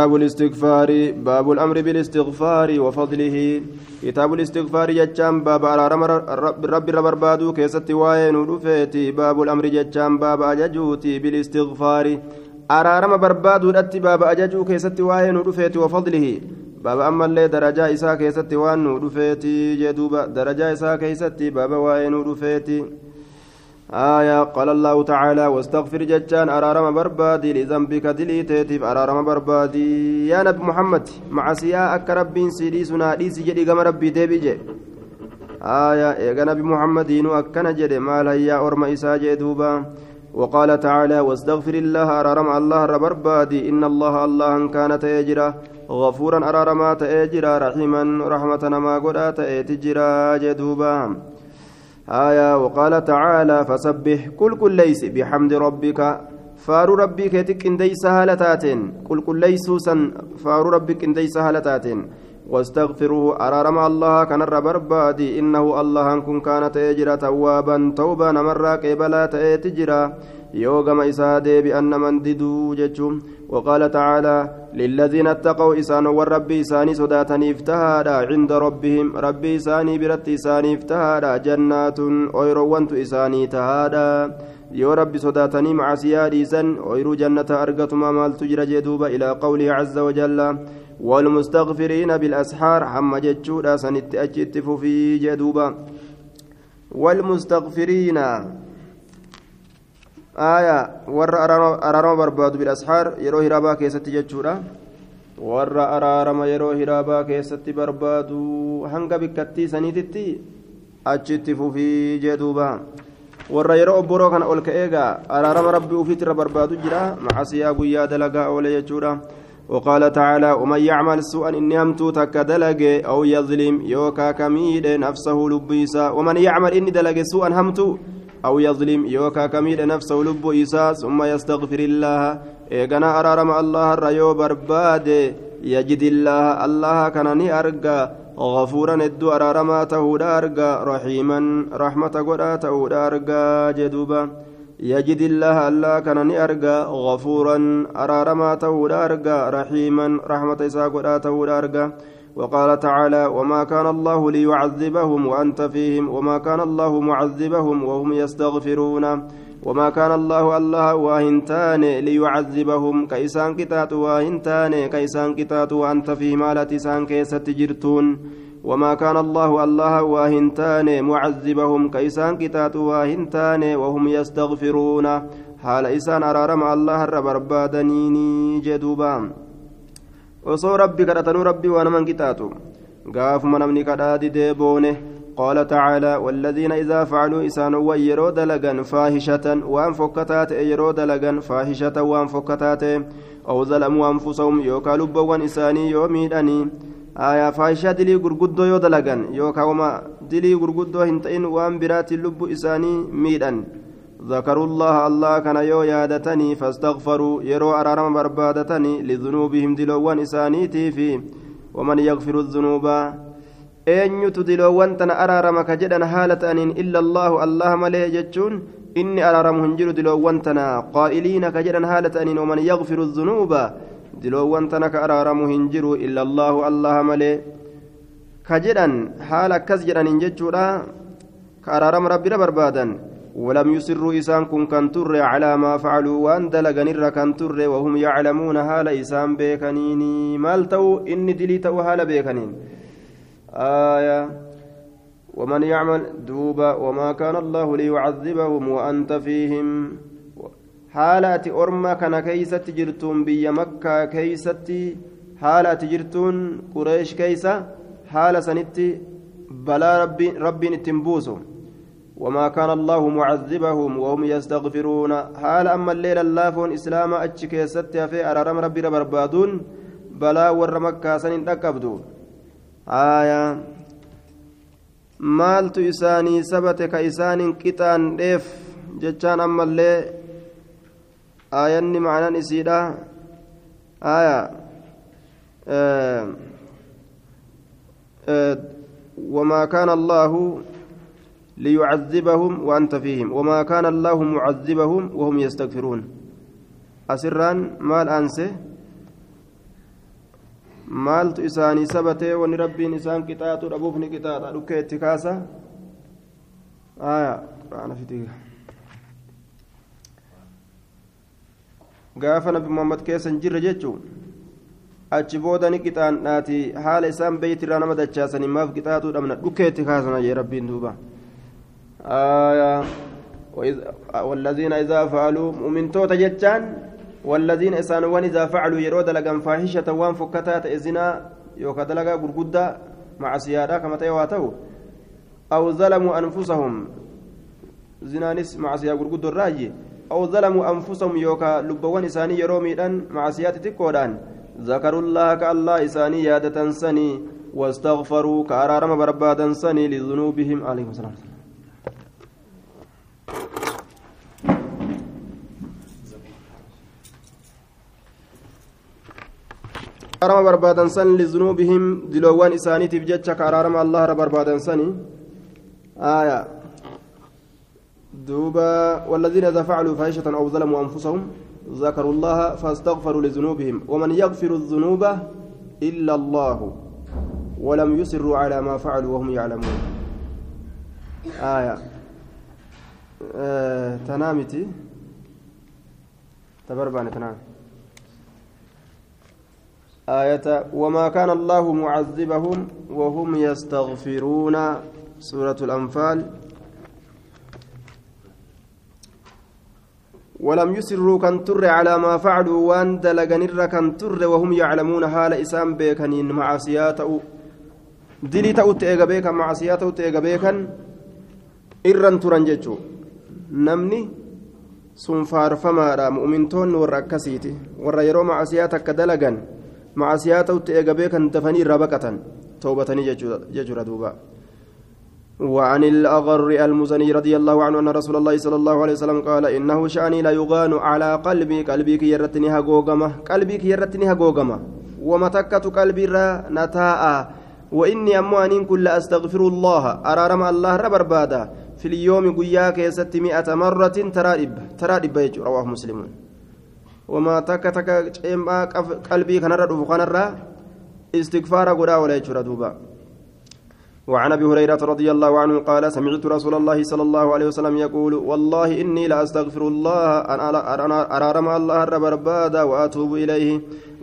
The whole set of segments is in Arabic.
باب الاستغفار باب الأمر بالاستغفار وفضله. كتاب الاستغفار جتام باب ارارم رب ربربادو كيست واين ودفيتي باب الأمر جتام باب أججوتي بالاستغفار. ارارم بربادو دتي باب أججو كيست واين ودفيتي وفضله. باب أما اللي درجة اسا كيست وان ودفيتي جدوبا درجة اسا كيست باب واين ودفيتي آية قال الله تعالى واستغفر ججان أرارم بربادي لذنبك دليتيتف أرارم بربادي. يا نبي محمد مع سياء أك ربين سيدي سنا ديسي جدي قم ربي ديبجي آية يا نبي محمد أكنا جدي ما هي أرم إساجي دوبا. وقال تعالى واستغفر الله أرارم الله ربربادي إن الله الله كان تيجرا. غفورا أرارما تيجرا رحيما رحمة ما قد تيجرا جدوبا آية وقال تعالى فسبح كل كل ليس بحمد ربك فار ربك تكندي سهلتاتين كل كل ليسوسا فار ربك اندي سهلتاتين واستغفروه أرارم الله كان بربادي إنه الله كن كانت يجرى توابا توبا نمرا قبلا تجرى يوغم إسا بأن من ددو جتشم وقال تعالى للذين اتقوا إسان والرب إساني صداتني افتهادا عند ربهم ربي إساني برت إساني افتهادا جنات أيروانت إساني تهادا yoo rabbi sodaatanii macasiyaa dhiisan ooyruu jannata argatuma maaltu jira jee duuba? Ilaa qawlihi caza wajalla والمستغفرين بالأسحار حم جتشودا سنت أجت في جدوبا والمستغفرين آية ور أرارم برباد بالأسحار يروه رابا كيست جتشودا ور أرارم يروه رابا كيست برباد هنگ بكتي سنيتتي أجت في جدوبا warra yeroo obboroo kana ol ka'eegaa araarama rabbii ufiitirra barbaadu jira. Macasiyaa guyyaa dalagaa oole jechuudha. وقال تعالى ومن يعمل سوءا إني أمتو تك دلق أو يظلم يوكا كميد نفسه لبيسا ومن يعمل إني دلق سوءا همتو أو يظلم يوكا كميد نفسه لبيسا ثم يستغفر الله. إيقنا أرارم الله الريو برباد. يجد الله. الله كان أرقى. غفورا ادو أرارما تهودا أرقى. رحيما رحمة قدا تهودا أرقى. جدوبا. يجد الله. الله كان أرقى. غفورا أرارما تهودا أرقى. رحيما رحمة إسا قدا تهودا أرقى. وقال تعالى وما كان الله ليعذبهم وأنت فيهم وما كان الله معذبهم وهم يستغفرون وما كان الله الله واهنتان ليعذبهم كيسان كتات واهنتان كيسان كتات وأنت في مالة سان كيست جرتون وما كان الله الله واهنتان معذبهم كيسان كتات واهنتان وهم يستغفرون حال إسان أرارم الله ربربادنيني جدوبا وصو ربي كرتنو ربي وأنا من كتاتو قاف من أمني كرادي ديبونه قال تعالى والذين إذا فعلوا إسان ويرو دلغا فاحشة وأن فكتات يرو دلغا فاحشة وأن فكتات أو ظلموا أنفسهم يوكا لبوان إساني يوميداني آية فاحشة دلي غرغدو يو دلغا يوكا وما دلي غرغدو هنتين وأن برات اللب إساني ميدان ذكروا الله الله كان يو يادتني فاستغفروا يرو أرارم بربادتني لذنوبهم دلوان إسانيتي في ومن يغفر الذنوب eenyutu diloowwan tana araarama ka jedhan haala ta'aniin illa allaahu allah malee jechuun inni araaramu hin jiru diloowwan tana qaa'iliina ka jedhan haala ta'aniin waman yagfiru dhunuuba diloowwan tana ka araaramu hin jiru illa allaahu allah malee ka jedhan haala akkas jedhaniin jechuudha ka araarama rabbira barbaadan ولم يسروا إسان كن كان تر على ما فعلوا وأن دلغن كان تر وهم يعلمون هال إسان بيكنيني مالتو إني دليتو هال بيكنين. آية. ومن يعمل دوبا وما كان الله ليعذبهم وأنت فيهم. حالة أرما كان كيسة جرتون بي مكة كيسة حالة جرتون قريش كيسة. حالة سنتي بلا ربي ربي نتنبوسو. وما كان الله معذبهم وهم يستغفرون. حال أما الليل اللافون إسلام أتش كيسة في أرارم ربي ربربادون بلا ور مكة سنين تكبدون aayaa maaltu isaanii sabate ka isaanin qixaan dheef jechaan ammallee aayanni macnaan isiidha aayaa وما كان الله ليعذبهم وأنت فيهم وما كان الله معذبهم وهم يستغفرون أسران مال أنسه maaltu isaanii sabatee wanni rabbiin isaan qixaaxu dhabuuf ni qixaaxa dhukkee itti kaasa gaafa nabi muhammad keessa hin jirre jechuun achi booda ni qixaandhaati haala isaan beeytirraa nama dachaasanii maaf qixaaxuu dhabna dhukkee itti kaasana jee rabbiin duuba aya والذين إذا فعلوا مؤمن توتا جتان والذين إسانوان إذا فعلوا يرود لقم فاحشة وان فكتات إزنا يوكا دلقا قرقودة مع سيادة كما تيواتو. أو ظلموا أنفسهم زنانس مع قرقودة الراجي. أو ظلموا أنفسهم يوكا لبوان إساني يرومي مع سيادة تكودان. ذكروا الله كالله إساني يادة سني واستغفروا كأرارم بربادا سني لذنوبهم عليهم السلام. بربادن سن لذنوبهم دلوان إسانيتف جتش كرارم الله بربادن سني. آية. دوبا والذين إذا فعلوا فاحشة أو ظلموا أنفسهم ذكروا الله فاستغفروا لذنوبهم. ومن يغفر الذنوب إلا الله ولم يسروا على ما فعلوا وهم يعلمون. آية. آه تنامتي. تبرباني تنام آية وما كان الله معذبهم وهم يستغفرون سورة الأنفال. ولم يسروا كان تر على ما فعلوا وان دلغنر كان تر وهم يعلمون حال إسام بيكنين معصيات دلي تأوت إيغا معصيات تأوت إيغا بيكا إرن ترن جيتشو نمني sun faarfamaadha mu'mintoonni warra akkasiiti warra yeroo macasiyaa takka dalagan macasiyaa ta'utti eega beekan dafanii irraa baqatan toobatanii وعن الأغر المزني رضي الله عنه أن رسول الله صلى الله عليه وسلم قال إنه شأني لا يغان على قلبي قلبي كي يرتني هجوجمة قلبي كي يرتني هجوجمة ومتكة قلبي را نتاء. وإني أموانين كل أستغفر الله أرارم الله ربر في اليوم قياك يست مئة مرة ترى ترى إب وما تك تك قلبي كان رد كان استغفار قدا ولا يجرى دوبا. وعن أبي هريرة رضي الله عنه قال سمعت رسول الله صلى الله عليه وسلم يقول والله إني لاستغفر الله أن ارارم الله رب ربادا وأتوب إليه.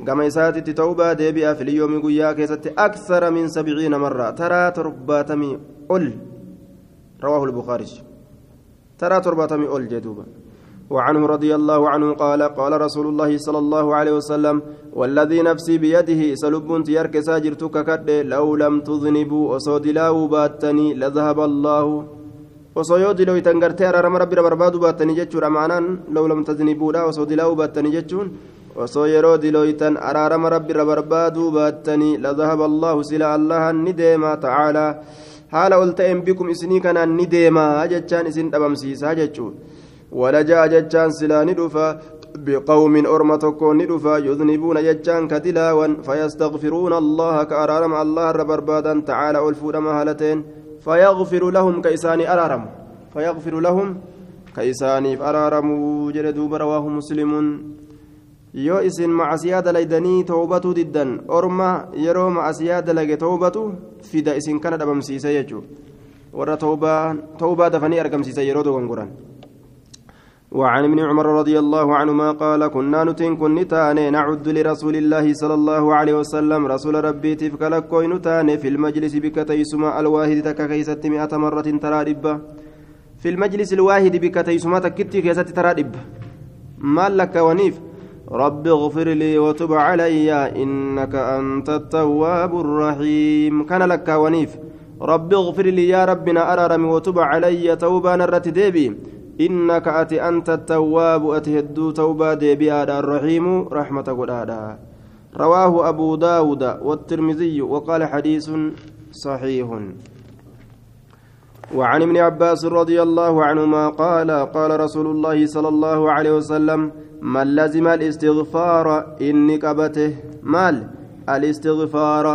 كما يساتي توبه ديبيا في اليوم يست أكثر من سبعين مرة. ترى ترباتمي قل رواه البخاري. ترى ترباتمي قل جدوبا وعنه رضي الله عنه قال قال رسول الله صلى الله عليه وسلم والذي نفسي بيده سلب تيرك ساجرتك كد لو لم تذنبوا وصود لاو باتني لذهب الله. وصيود لو تنغرتي أرارم ربي بربادو باتني جتشور أمانا لو لم تذنبوا لا وصود لاو باتني جتشون. rabbi irra barbaaduu baattanii ladahaba allahu sila allahan ni deemaa tacaalaa haala ol ta'een bikum isinii kanaan ni deemaa jechaan isin dhabamsiisaa jechuu ولجاء جتان سلاني دفا بقوم أرمى تكون دفا يذنبون جتان كدلاوا فيستغفرون الله كأرارم الله ربربادا تعالى ألفون مهالتين فيغفر لهم كيساني أرارم. فيغفر لهم كيساني أرارم جلدوا رواه مسلم yoo isin macasiyaa dalaydanii toobatu diddan orma yeroo macasiyaa dalage toobatu fida isin kana dhabamsiise jechuu warra toobaa dafanii argamsiise yeroo dogongoran وعن ابن عمر رضي الله عنهما قال كنا نتن كن نتاني نعد لرسول الله صلى الله عليه وسلم. رسول ربي تفك لكوي نتاني في المجلس بك تيسما الواحد تك كيست مئة مرة ترى دبة في المجلس الواحد بك تيسما تكتي دبة ما لك ونيف؟ رب اغفر لي وتب علي إنك أنت التواب الرحيم. كان لك ونيف. رب اغفر لي يا ربنا أررم وتب علي توبان الرتديبي إنك أتي أنت التواب أتهدو توبا ديبيا الرحيم رحمة قدادا رواه أبو داود والترمذي وقال حديث صحيح. وعن ابن عباس رضي الله عنهما قال قال رسول الله صلى الله عليه وسلم من لزم الاستغفار إني قبته. مال؟ الاستغفار.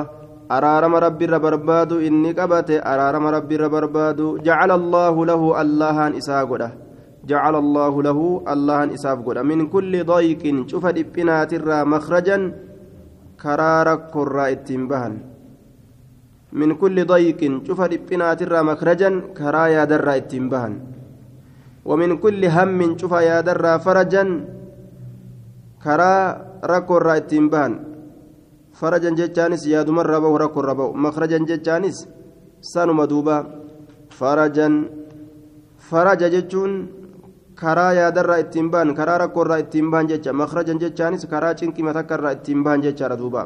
أرارم ربي ربرباد إني قبته. أرارم ربي ربرباد جعل الله له اللهان إساقده جعل الله له الله إساف قد. من كل ضيق شوف الإبنات الرا مخرجا rakkoorraa ittiin bahan min kulli dayqin cufa dhiphinaatirraa makrajan karaa yaadarraa ittiin bahan ومن كل هم شوف يا درا فرجا كرا ركو الرأيتين بان فرجا جتانس يا دمر ربو ركو ربو مخرجا جتانس سانو مدوبا فرجا فرج جتون karaa yaadarraa ittiin baan karaa rakkoorraa ittiin baan jecha makrajan jechaanis karaa cinqii matakkarraa ittiin baan jechaadha duuba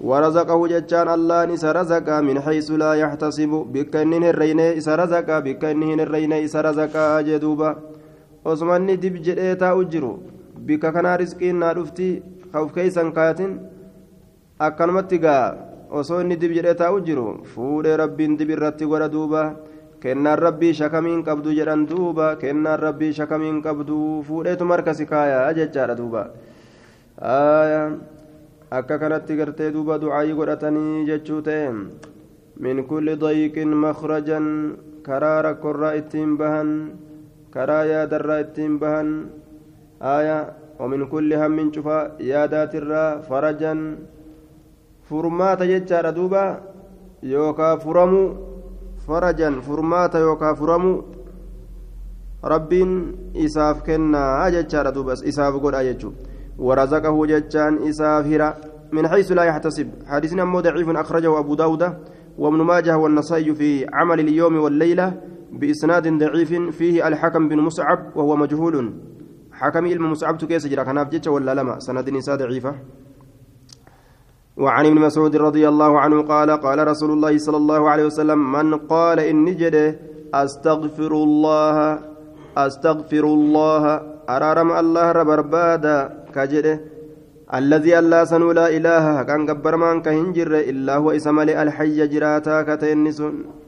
ورزقه جتان الله نس رزق من حيث لا يحتسب بك إنه الرينة إس رزق بك إنه الرينة إس رزق أجدوبا jedhee taa'u jiru bika kanaa riskiin naa dhufti kauf keeysan kaatin akkanumatti gaa osoo inni dib jedhee taa'u jiru fuudhee rabbiin dib irratti godha duuba kennaan rabbii shakamiin qabdu jedhan duuba kennaan rabbii shakamiin qabdu fuudheetu markasi kaayaa jechaadha duuba akka kanatti gartee duuba ducaayii godhatanii jechuu ta'e min kulli dayqin makhrajan karaa rakkorraa ittiin bahan karaa yaadarraa ittiin bahan aya ومن كل هم شوفا يادات الرا فرجا فرمات جتشا دوبا يوكا فرمو فرجا فرمات يوكا فرمو ربين إساف كنا جتشا دوبا إساف قول أجتشو ورزقه جتشان إساف هرا من حيث لا يحتسب حديثنا مو ضعيف أخرجه أبو داود وابن ماجه والنصي في عمل اليوم والليلة بإسناد ضعيف فيه الحكم بن مصعب وهو مجهول حكم علم مصعب كيس جرى كان ولا لما سند نساء ضعيفة وعن ابن مسعود رضي الله عنه قال قال رسول الله صلى الله عليه وسلم من قال إني جده أستغفر الله أستغفر الله أرارم الله ربربادا كجده الذي الله سنو لا إله كان قبر من كهنجر إلا هو إسمال الحي جراتا كتنس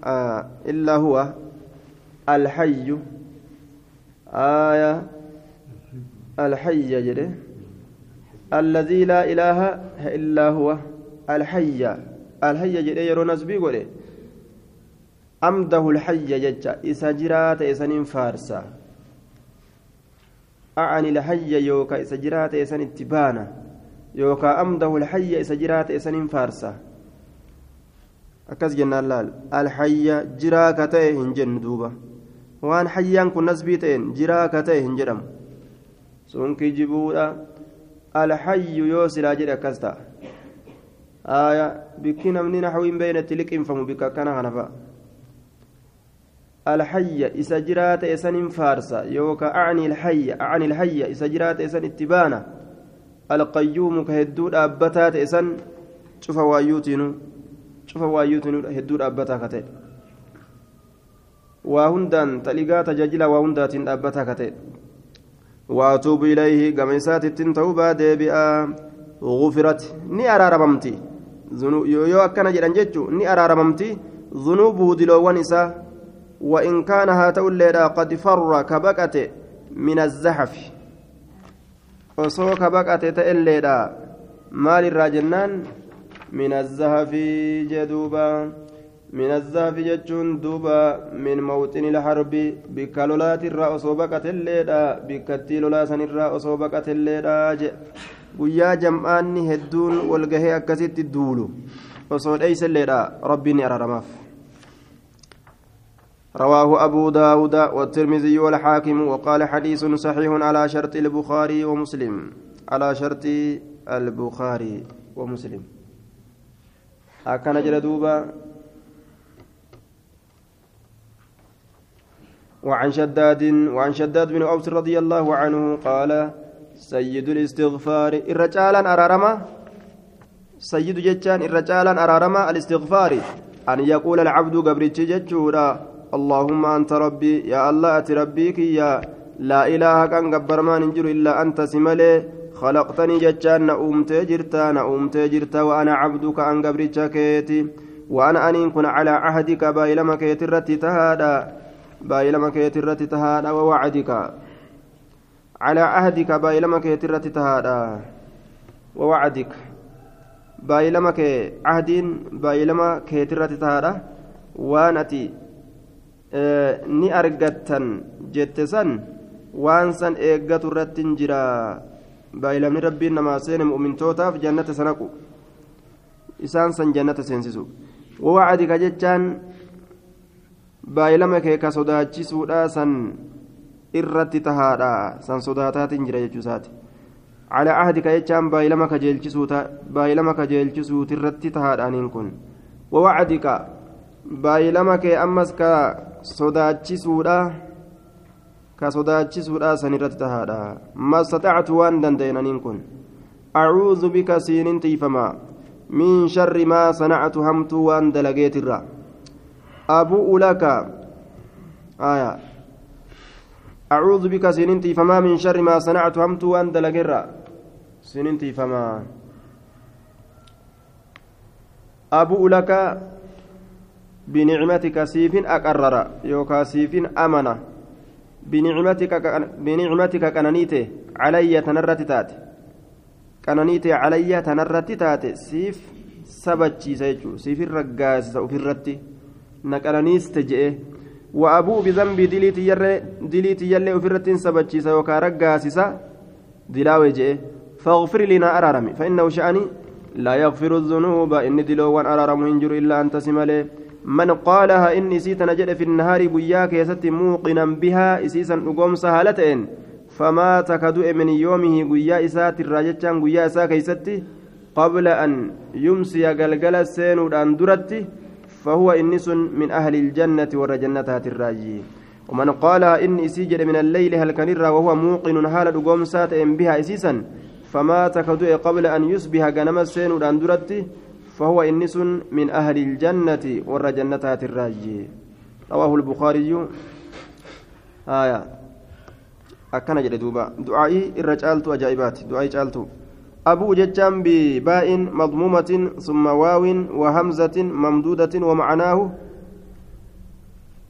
آه إلا هو الحي آية الحي جده. الذي لا إله إلا هو الحي. الحي جده يرو نسبي قوله أمده الحي ججا. إسا جرات إسانين فارسا أعني الحي يوكا. إسا جرات إسان اتبانا يوكا أمده الحي إسا جرات إسانين فارسا أكس جنان لال. الحي جراك تأه هنجن دوبا. وان حيان كن نسبي تأين جراك تأه هنجرم. سنكي جبودا. الحي يوسل أجر أكستا آية بكنا من نحوين بين تلك انفموا بك كان هنفا الحي إسجرات إسن فارسا. يوكا أعني الحي أعني الحي إسجرات إسن اتبانا. القيوم كهدود أبتات إسن شوف وايوتينو شوف وايوتينو هدود أبتا كتئ وهندان تلقى تجاجلا وهندات أبتا كتئ وأتوب إليه قميسات التنتوبة ديبئا غفرت ني أرارممتي yoo akkana jedhan jechuun ni araaramamti zunuubuhu diloowwan isaa وإن كان هاتو الليلة قد فر كبكة من الزحف. وصو كبكة تأليلا مال الراجنان من الزحف جدوبا. من الزحف جتشون دوبا من موطن الحرب بكالولات الرأس بكة الليلة بكتي لولاسن الرأس بكة الليلة guyyaa jam'aanni hedduun walgahee akkasitti duulu osoo dheeysalleedha rabbiin araaramaaf رواه أبو داود والترمذي والحاكم وقال حديث صحيح على شرط البخاري ومسلم. على شرط البخاري ومسلم. أكن جلدوبا وعن شداد وعن شداد بن أوس رضي الله عنه قال سيد الاستغفار الرجالا أرارما سيد جتان الرجالا أرارما الاستغفار؟ أن يقول العبد قبرتش جتشورا اللهم أنت ربي يا الله أتي ربيك يا لا إله كان قبر ما ننجر إلا أنت سملي. خلقتني جتان نأمت جرتا نأمت جرتا وأنا عبدك أن قبرتش كيتي وأنا أن كن على عهدك بايلما كيترتي تهادا. بايلما كيترتي تهادا ووعدك على عهدك بايلما كيترت تهادا ووعدك بايلما كي عهدين بايلما كيترت تهادا وانتي اه ni argattan jette san waan san eeggatu irratti hin jira baayilamni rabbiin namaa seene mu'mintootaaf jannata sanaqu isaan san jannata seensisu wawacdika jechaan baay'ilama kee ka sodaachisuudha san irratti tahaadha. San sodaataatiin jira jechuusaati على عهدك يجان بايلما كجيلچسوتا بايلما كجيلچسوت الرتي تهادانين كن ووعدك بايلما كي أمس كا صداچسودا كصداچسودا سنرت تهادا ما استطعت وان دندينانين كن أعوذ بك سينين تيفما من شر ما صنعت همت وان دلقيت الرا أبوء لك آية. أعوذ بك سينين تيفما من شر ما صنعت همت وان دلقيت سننتي فما أبو لك بنعمتك سيف أقرر. يوكا سيف أمنة بنعمتك بنعمتك كنانيته علي تنرت تات كنانيته علي تنرت تات سيف سبتشي سيجو. سيف الرقاس وفي نقلنيس تجئه وأبو بذنبي دليتي يلي دليتي يلي وفي الرتين سبتشي سيوكا رقاسسا دلاوي جئه. فاغفر لنا أرارمي. فإنه شأني لا يغفر الذنوب. إني دلوان أرارم ينجر إلا أن تسمله من قالها إني سيت نجد في النهار بياك يست موقنا بها. إسيسا نقوم سهالتين. فمات كدؤ من يومه قيا إسات الراجتان قيا إسا كيستي قبل أن يمسي قلقل السين ودان درتي. فهو إنس من أهل الجنة والرجنة الراجي ومن قالها إني سيجد من الليل هل كان وهو موقن هال نقوم سات بها إسيسا فمات كدوء قبل أن يصبح غنم السين ودندرتي فهو إنس من أهل الجنة جنتات الراجي رواه البخاري. آية. أكن جد دوبا. دعائي الرجالت أجائبات. دعائي جالت أبو ججام بباء مضمومة ثم واو وهمزة ممدودة ومعناه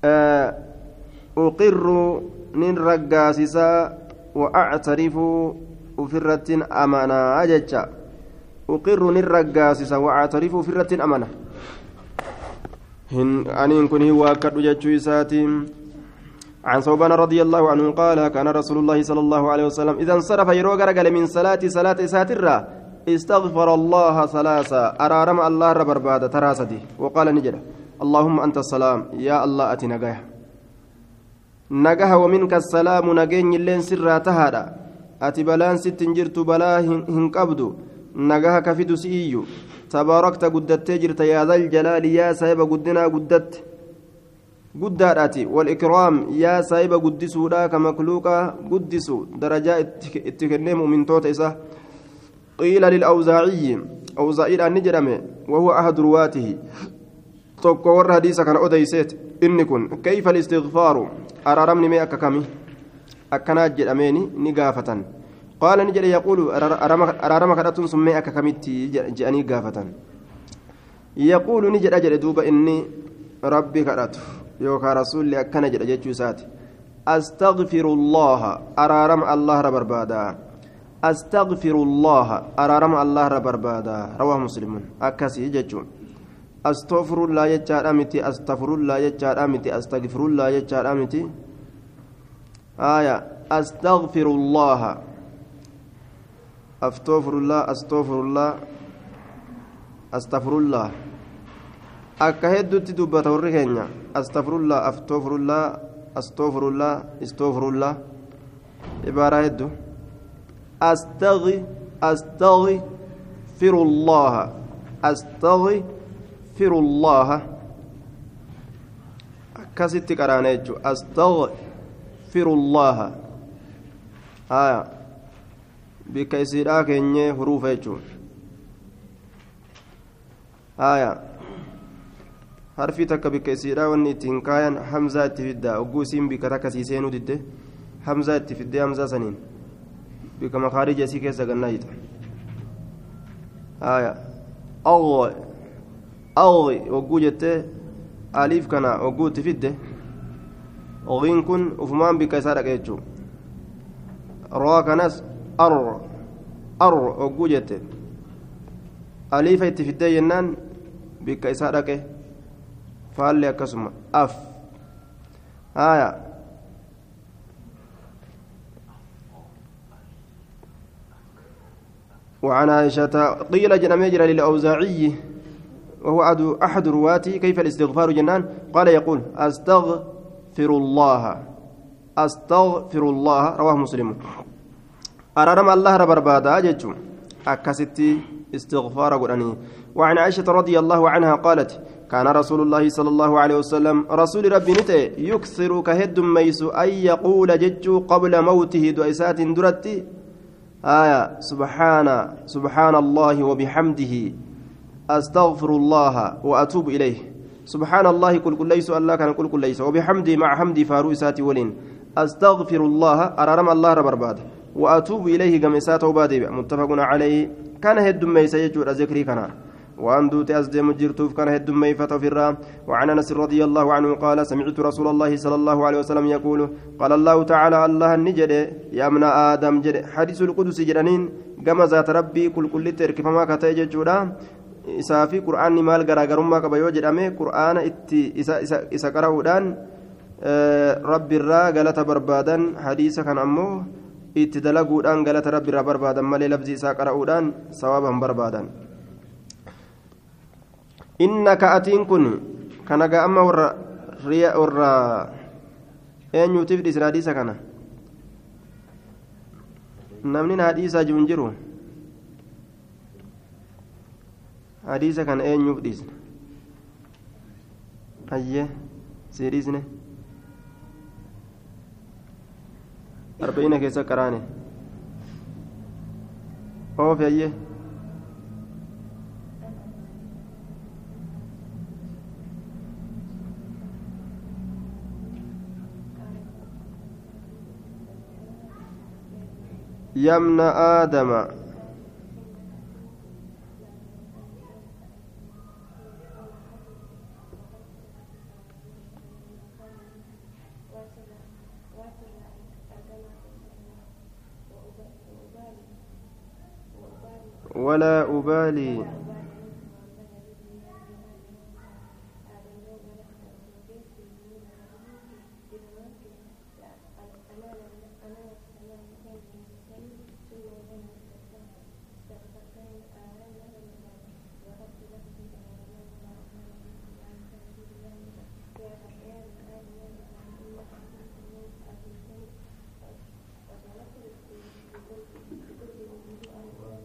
آه أقر من رقاسسا وأعترف ufirrattiin amanaa jecha uqirru nin raggaasisa waactarifu ufirrattiin amana aniin kun hin waakkadhu jechuu isaatiin عن ثوبان رضي الله عنه قال كان رسول الله صلى الله عليه وسلم إذا انصرف يروق رجل من صلاة صلاة ساترة. استغفر الله ثلاثة. أرارم الله ربر بعد تراسدي. وقال نجد. اللهم أنت السلام. يا الله أتي نجاه نجاه ومنك السلام نجين اللين سرا تهادا. balaan sitti hin jirtu balaa hin qabdu nagaha kafidu si'iyyu tabaarakta guddattee jirta yaadal jalaali yaa saahiba guddinaa guddatte guddaadhaati walikraam yaa saahiba guddisuudha ka makluuqa guddisu darajaa itti kennee mu'mintoota isa qiila lilawzaaciyyi awzaa'iidhaan ni jedhame wahuwa ahadu ruwaatihi tokko warra hadiisa kana odeyseet inni kun kayfa listigfaaru araaramni mee akka kami akkanaa jedhameeni ni gaafatan qaala ni jedhe yaquulu araarama kadhatuun sun mee akka kamitti jedhanii gaafatan yaquulu ni jedha jedhe duuba inni rabbi kadhatu yookaan rasuulli akkana jedha jechuu isaati أستغفر الله أرارم الله ربربادا أستغفر الله أرارم الله ربربادا رواه مسلم. أكسي جتشون أستغفر الله يجار أمتي أستغفر الله يجار أمتي أستغفر الله يجار أمتي آية أستغفر الله أستغفر الله أستغفر الله أستغفر الله astaghi astaghi firullaaha astaghi firullaaha akkasitti qaraana jechuudha astaghi يستغفر الله آية بك إسيرا كيني حروف يجون آية harfi takka bikka isiidha wanni ittiin kaayan hamzaa itti fidda ogguu isiin bikka takka sii seenuu didde hamzaa itti fiddee hamzaa saniin bikka makaarija isii keessa gannaa hita haya awwa awwi ogguu jettee aliif kana ogguu itti fidde ogiin kun ufumaan bikka isaa dhaqa roo kanas ar ar ogguu jette aliifa itti fiddee jennaan bikka isaa dhaqe faalli akkasuma af haya وعن عائشة قيل جنمي جرى للأوزاعي وهو أحد رواتي كيف الاستغفار جنان؟ قال يقول أستغفر الله. أستغفر الله. رواه مسلم. أرارم الله ربربادا جتشو أكستي استغفار قرآني. وعن عائشة رضي الله عنها قالت كان رسول الله صلى الله عليه وسلم رسول ربي نتي يكثر كهد ميس أن يقول جتشو قبل موته دعسات درتي آية سبحان سبحان الله وبحمده. أستغفر الله وأتوب إليه. سبحان الله كل كل ليس الله كان كل كل ليس. وبحمده مع حمدي فارو ولين. أستغفر الله أرارم الله ربرباد وأتوب إليه كما إساته متفق عليه. كان هد ميس يجور ذكري كان وأن دوت أزدم جرتوف كان هد ميفة الرام وعن أنس رضي الله عنه قال سمعت رسول الله صلى الله عليه وسلم يقول قال الله تعالى الله النجد يا ابن آدم جد حديث القدس جرانين كما ذات ربي كل كل ترك فما كتاج جورا isaa fi qur'aanni maal garaagarummaa qaba yoo jedhame qur'aana itti isa qara'uudhaan rabbiirraa galata barbaadan hadiisa kan ammoo itti dalaguudhaan galata rabbiirraa barbaadan malee labsi isaa qara'uudhaan sawaaba hin barbaadan innaka atiin kun kana gaa amma warra warra eenyuutiif dhiisna hadiisa kana namni na hadiisaa jiru hin jiru hadiisa kana eenyuuf dhiisne hayyee sii dhiisne arba'ina keessa qaraane oofi hayyee يا آدم. ولا أبالي.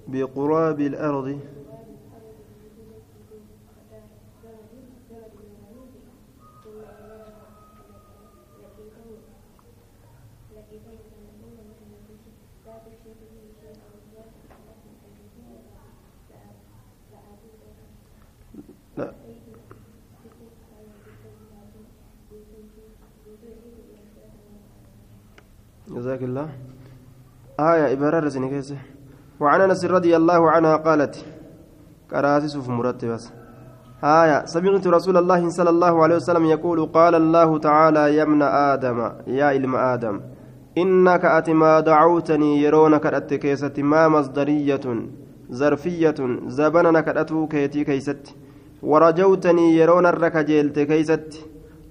بقراب الأرض. لا. جزاك الله. آية إبارة رسني كيسة. وعن انس رضي الله عنها قالت كراسس مرتبس آية سمعت رسول الله صلى الله عليه وسلم يقول قال الله تعالى يا ابن آدم يا علم آدم إنك أتما دعوتني يرونك أتكيست ما مصدرية ظرفية زبننا كأتو كيتي كيست ورجوتني يرون الركجيلت كيست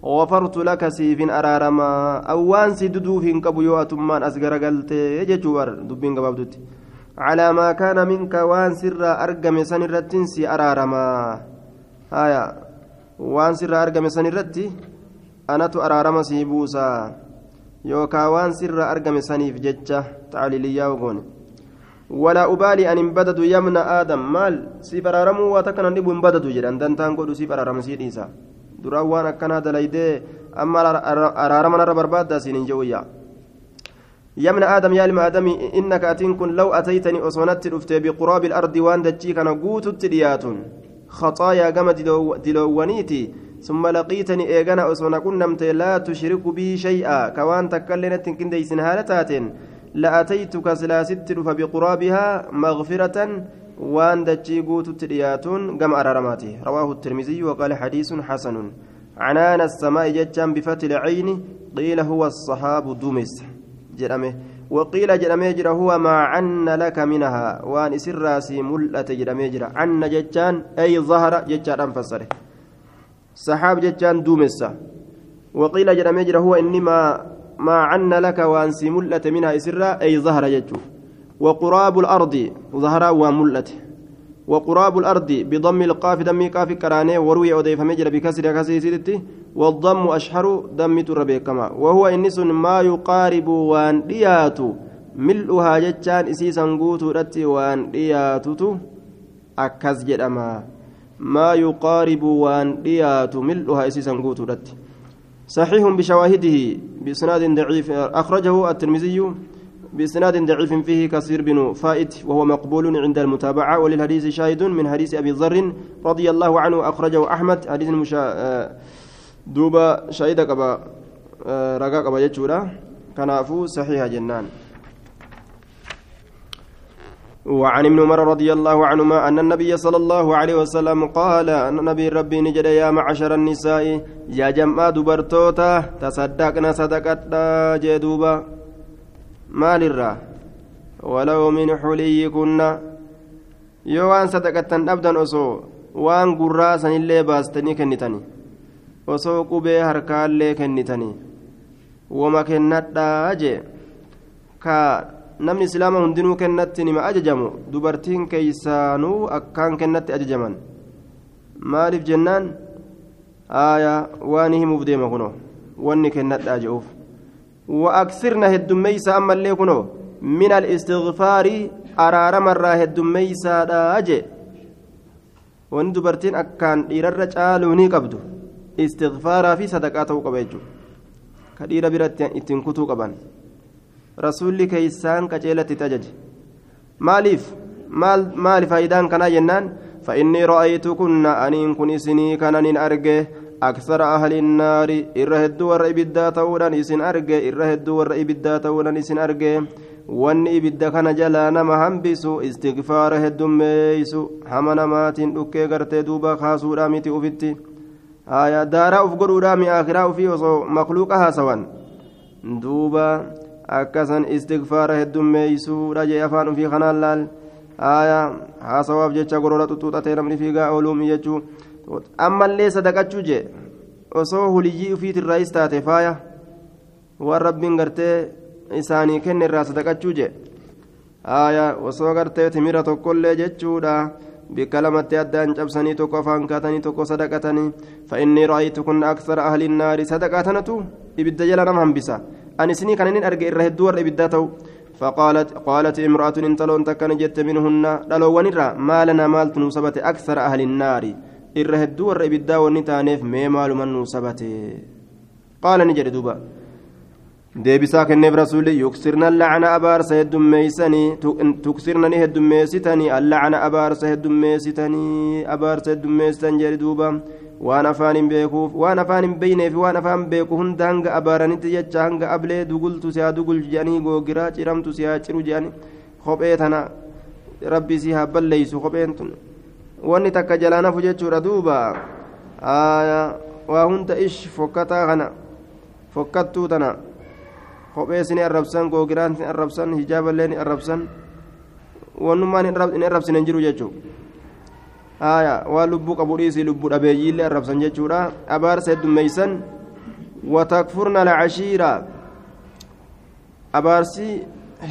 غفرت لك سيف أرارما أوان سيددوف كبو يواتمان أسقر قلت يججوار دبين قبابدوتي على ما كان منك وان سر أرقم سنرت سي أرارما. آية. وان سر أرقم سنرت أنا أرارما سيبوسا يوكا وان سر أرقم سنيف ججة تعليليا وقون ولا أبالي أن بدد يمن آدم. مال سيف أرارمو واتكنا نبو بدد جران دانتان قدو سيف أرارم سيديسا دراوان أكنا دليدي أما أرارمنا ربرباد سينين جويا يا ابن آدم يا آدم إنك أتين كن لو أتيتني أصونت رفت بقراب الأرض وأن دجيك نقوت التليات خطايا قم دلوانيتي ثم لقيتني إيغانا أصونا كنمت لا تشرك بي شيئا. كوان تكلنت كنديس هالتات لأتيتك سلاست فبقرابها مغفرة وأن دجي قوت التليات قم أرارماتي. رواه الترمذي وقال حديث حسن. عنان السماء ججا بفتح العين قيل هو الصحاب دمس waqiila jedhamee jira huwa maa canna laka minahaa waan isin raasii mul'ate jedhamee jira canna jechaan ay zahara jechaadhaan fassare saxaab jechaan duumessa waqiila jedhamee jira huwa inni maa canna laka waan sii mul'ate minhaa isirraa ay zahara jechuu وقراب الأرض ظهر وملت وقراب الأرض بضم القاف دم قاف كراني وروي أوديف مجرى بكسر كسيسيتي والضم أشهر دم تربيكما وهو إنس ما يقارب وان دياتو ملؤها جتان إسيسا قوتو رتي وان دياتو أكز جدما. ما يقارب وان دياتو ملؤها إسيسا قوتو رتي. صحيح بشواهده بإسناد ضعيف أخرجه الترمذي بإسناد ضعيف فيه كثير بن فائت وهو مقبول عند المتابعة وللحديث شاهد من حديث أبي ذر رضي الله عنه أخرجه أحمد حديث المشا دوبا شهيد قبا رقا قبا يجورا كنافو صحيح جنان وعن ابن عمر رضي الله عنهما أن النبي صلى الله عليه وسلم قال أن النبي ربي نجد يا معشر النساء يا جمع دبرتوتا تصدقنا صدقت جدوبا maalirraa walaw min xuliyyikunna yoo waan sadaqattan dhabdan osoo waan gurraa sanillee baastanii kennitani osoo qubee harkaallee kennitanii wama kennadhaa jee ka namni islaama hundinuu kennatti nima ajajamu dubartiin keeysaanuu akkaan kennatti ajajaman maaliif jennaan aayaa waan himuuf deema kuno wanni kennadhaa je'uuf وأكثرنا هدميسا أما اللي كنو من الاستغفار أرار مرة هدميسا أجي وان دبرتين أكان إرر جالوني قبدو استغفارا في صدقاته قبيجو كدير برت اتنكتو قبان رسولي كيسان كجيلة تجج مالف مال مال فايدان كنا جنان فإني رأيتكن أنين كن سني كان أرجه أكثر أهل النار إرهد ور إبدا تولن إسن أرجع إرهد ور إبدا تولن إسن أرجع wanni ibidda kana jalaa nama hambisu istigfaara heddummeeysu hama namaatiin dhukkee gartee duuba kaasuudha miti ufitti haya daaraa uf godhuudha mi akiraa ufii osoo makluuqa haasawan duuba akkasan istigfaara heddummeeysuudha jee afaan ufii kanaan laal haya haasawaaf jecha goroora xuxuuxatee namni fiigaa ooluumi jechuu ammallee sadaqachuu jee osoo huliyyii ufiitirraayis taate faaya waan rabbiin gartee isaanii kenne irraa sadaqachuu jee haaya osoo gartee timira tokkollee jechuudha cabsanii tokko afaan kaatanii tokko sadaqatanii fa'inni ra'ayitu kun aksara ahli naari sadaqaatanatu ibidda jala nama hambisa ani isinii kan inni arge irra hedduu warra ibiddaa ta'u فقالت قالت امرأة انتلون تكن جت منهن دلوان الرا ما لنا مال تنوسبت أكثر أهل النار ibiddaa wanni taaneef mee maaluman nuu sabate qaala ni jedhe duuba deebisaa kenneef rasuulli yuksirna lacana abaarsa heddummeeysanii tuksirna ni heddummeessitanii allacana abaarsa heddummeessitanii abaarsa heddummeessitan jedhe duuba waan afaan hin beekuuf waan afaan hin beyneef waan afaan beeku hunda hanga abaaranitti jecha hanga ablee dugultu siyaa dugul jedhanii googiraa ciramtu siyaa ciru jedhani kophee tana rabbi si haa balleeysu kopheen tun wanni takka jalaanafu jechuudha duuba waa hunda ish fokkataa kana fokkattuu tana kophee sini arrabsan googiraan sin arrabsan hijaaballee ni arrabsan wannummaan hin arrabsine hin jiru jechuudha haya waan lubbuu qabu lubbuu dhabeeyyiillee arrabsan jechuudha abaarsa heddummeeysan watakfurna lacashiira abaarsi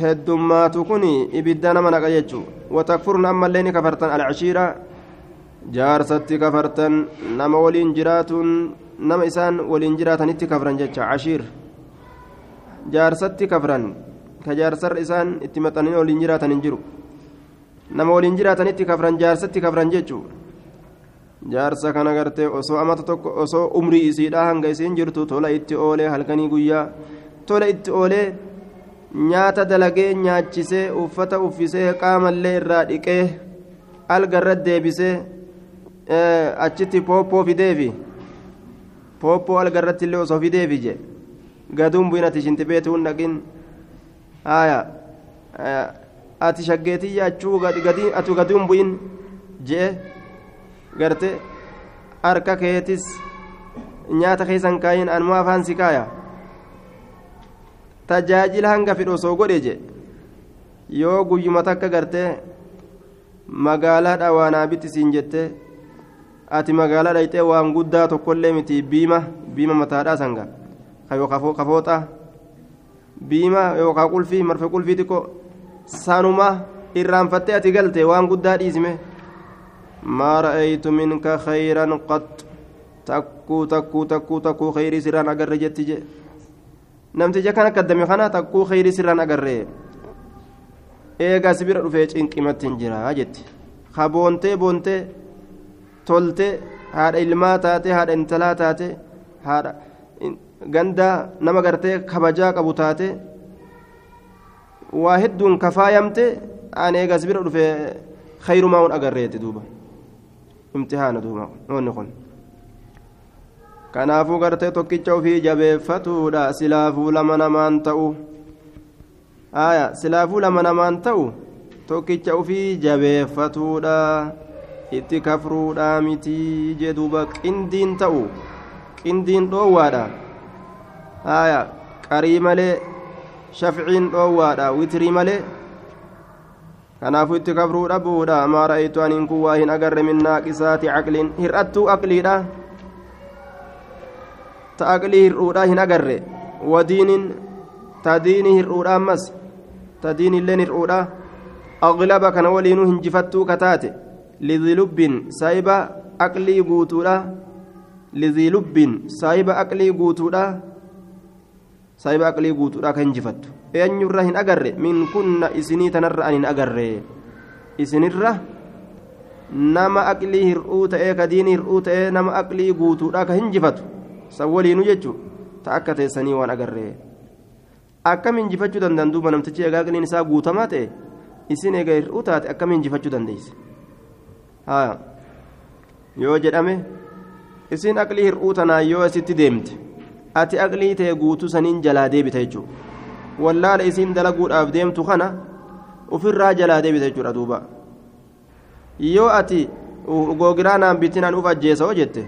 heddummaatu kun ibidda nama naqa jechuu watakfurna ammallee ni kafartan alcashiira jaarsatti kafartan nama waliin jiraatuun nama isaan waliin jiraatanitti kafran jecha cashiir jaarsatti kafran ka jaarsarra isaan itti maxxananii waliin jiraatan hin jiru nama waliin jiraatanitti kafran jaarsatti kafran jechuu jaarsa kana gartee osoo amata tokko osoo umrii isiidha hanga isiin jirtu tola itti oolee halkanii guyyaa tola itti oolee nyaata dalagee nyaachisee uffata uffisee qaamallee irraa dhiqee algarra deebisee achitti pooppoo fideefi pooppoo algarratti illee osoo fideefi je gaduun bu'in ati shinti beetuun dhaqin haya ati shaggeetiyya achuu atu gaduun bu'in jee garte harka keetis nyaata keessan kaayin anmoo afaan si kaaya tajaajila hanga fidhu osoo godhe je yoo guyyuma takka gartee magaalaa dhawaanaa bitti siin jettee ati magaalaa dhayxee waan guddaa tokkollee miti biima biima mataadhaa sanga kafooxa biima yookaan qulfii marfe qulfii xiqqoo sanuma irraanfattee ati galte waan guddaa dhiisime ما رأيت منك خيرا قط تكو تكو تكو تكو خير سران أقر جتج نمتج كان قدمي خنا تكو خير سران أقر eegaa sibira dhufee cinqimatti hin jira jetti boontee boontee tolte haadha ilmaa taate haadha intalaa taate haadha ganda nama gartee kabajaa qabu taate waa hedduun kafaayamte aan eegaa sibira dhufee khayrumaa hun agarreeti duuba imtihaana duuba wanni kun kanaafuu gartee tokkicha ofii jabeeffatuudha silaafuu lama namaan ta'u aya silaafuu lama namaan ta'u tokkicha ofii jabeeffatuudha itti kafruudha mitii jee duuba qindiin ta'u qindiin dhoowwaadha aya qarii malee shafciin dhoowwaadha witrii malee. Kanaafuu itti kafruu dhabuudha maa ra'aytu aniin kun waa hin agarre min naaqisaati caqliin. Hir'attuu aqliidha ta aqlii hir'uudha hin agarre. Wadiinin ta diinii hir'uudha ammas? Ta diinilleen hir'uudha aglaba kana waliinuu hinjifattuu kataate. Lidii lubbiin saayiba aqlii guutuudha lidii lubbiin aqlii guutuudha saayiba aqlii guutuudha ka hinjifattu eenyurra hin agarre min kunna isinii tanarra an hin agarre isinirra nama aqlii hir'uu ta'ee ka diinii hir'uu ta'ee nama aqlii guutuudha ka hinjifatu san waliinu jechuu ta akka teessanii waan agarre akkam hinjifachuu danda'an duuba namtichi egaa aqliin isaa guutamaa ta'e isin egaa hir'uu taate akkam hinjifachuu dandeeyse yoo jedhame isin aqlii hir'uu tanaan yoo asitti deemte ati aqlii ta'e guutuu saniin jalaa deebita jechuudha. Wallaala isiin dalaguudhaaf deemtu kana ofirraa jalaa deebita jechuudha duuba. Yoo ati googiraa naan bitin an uf ajjeesa yoo jette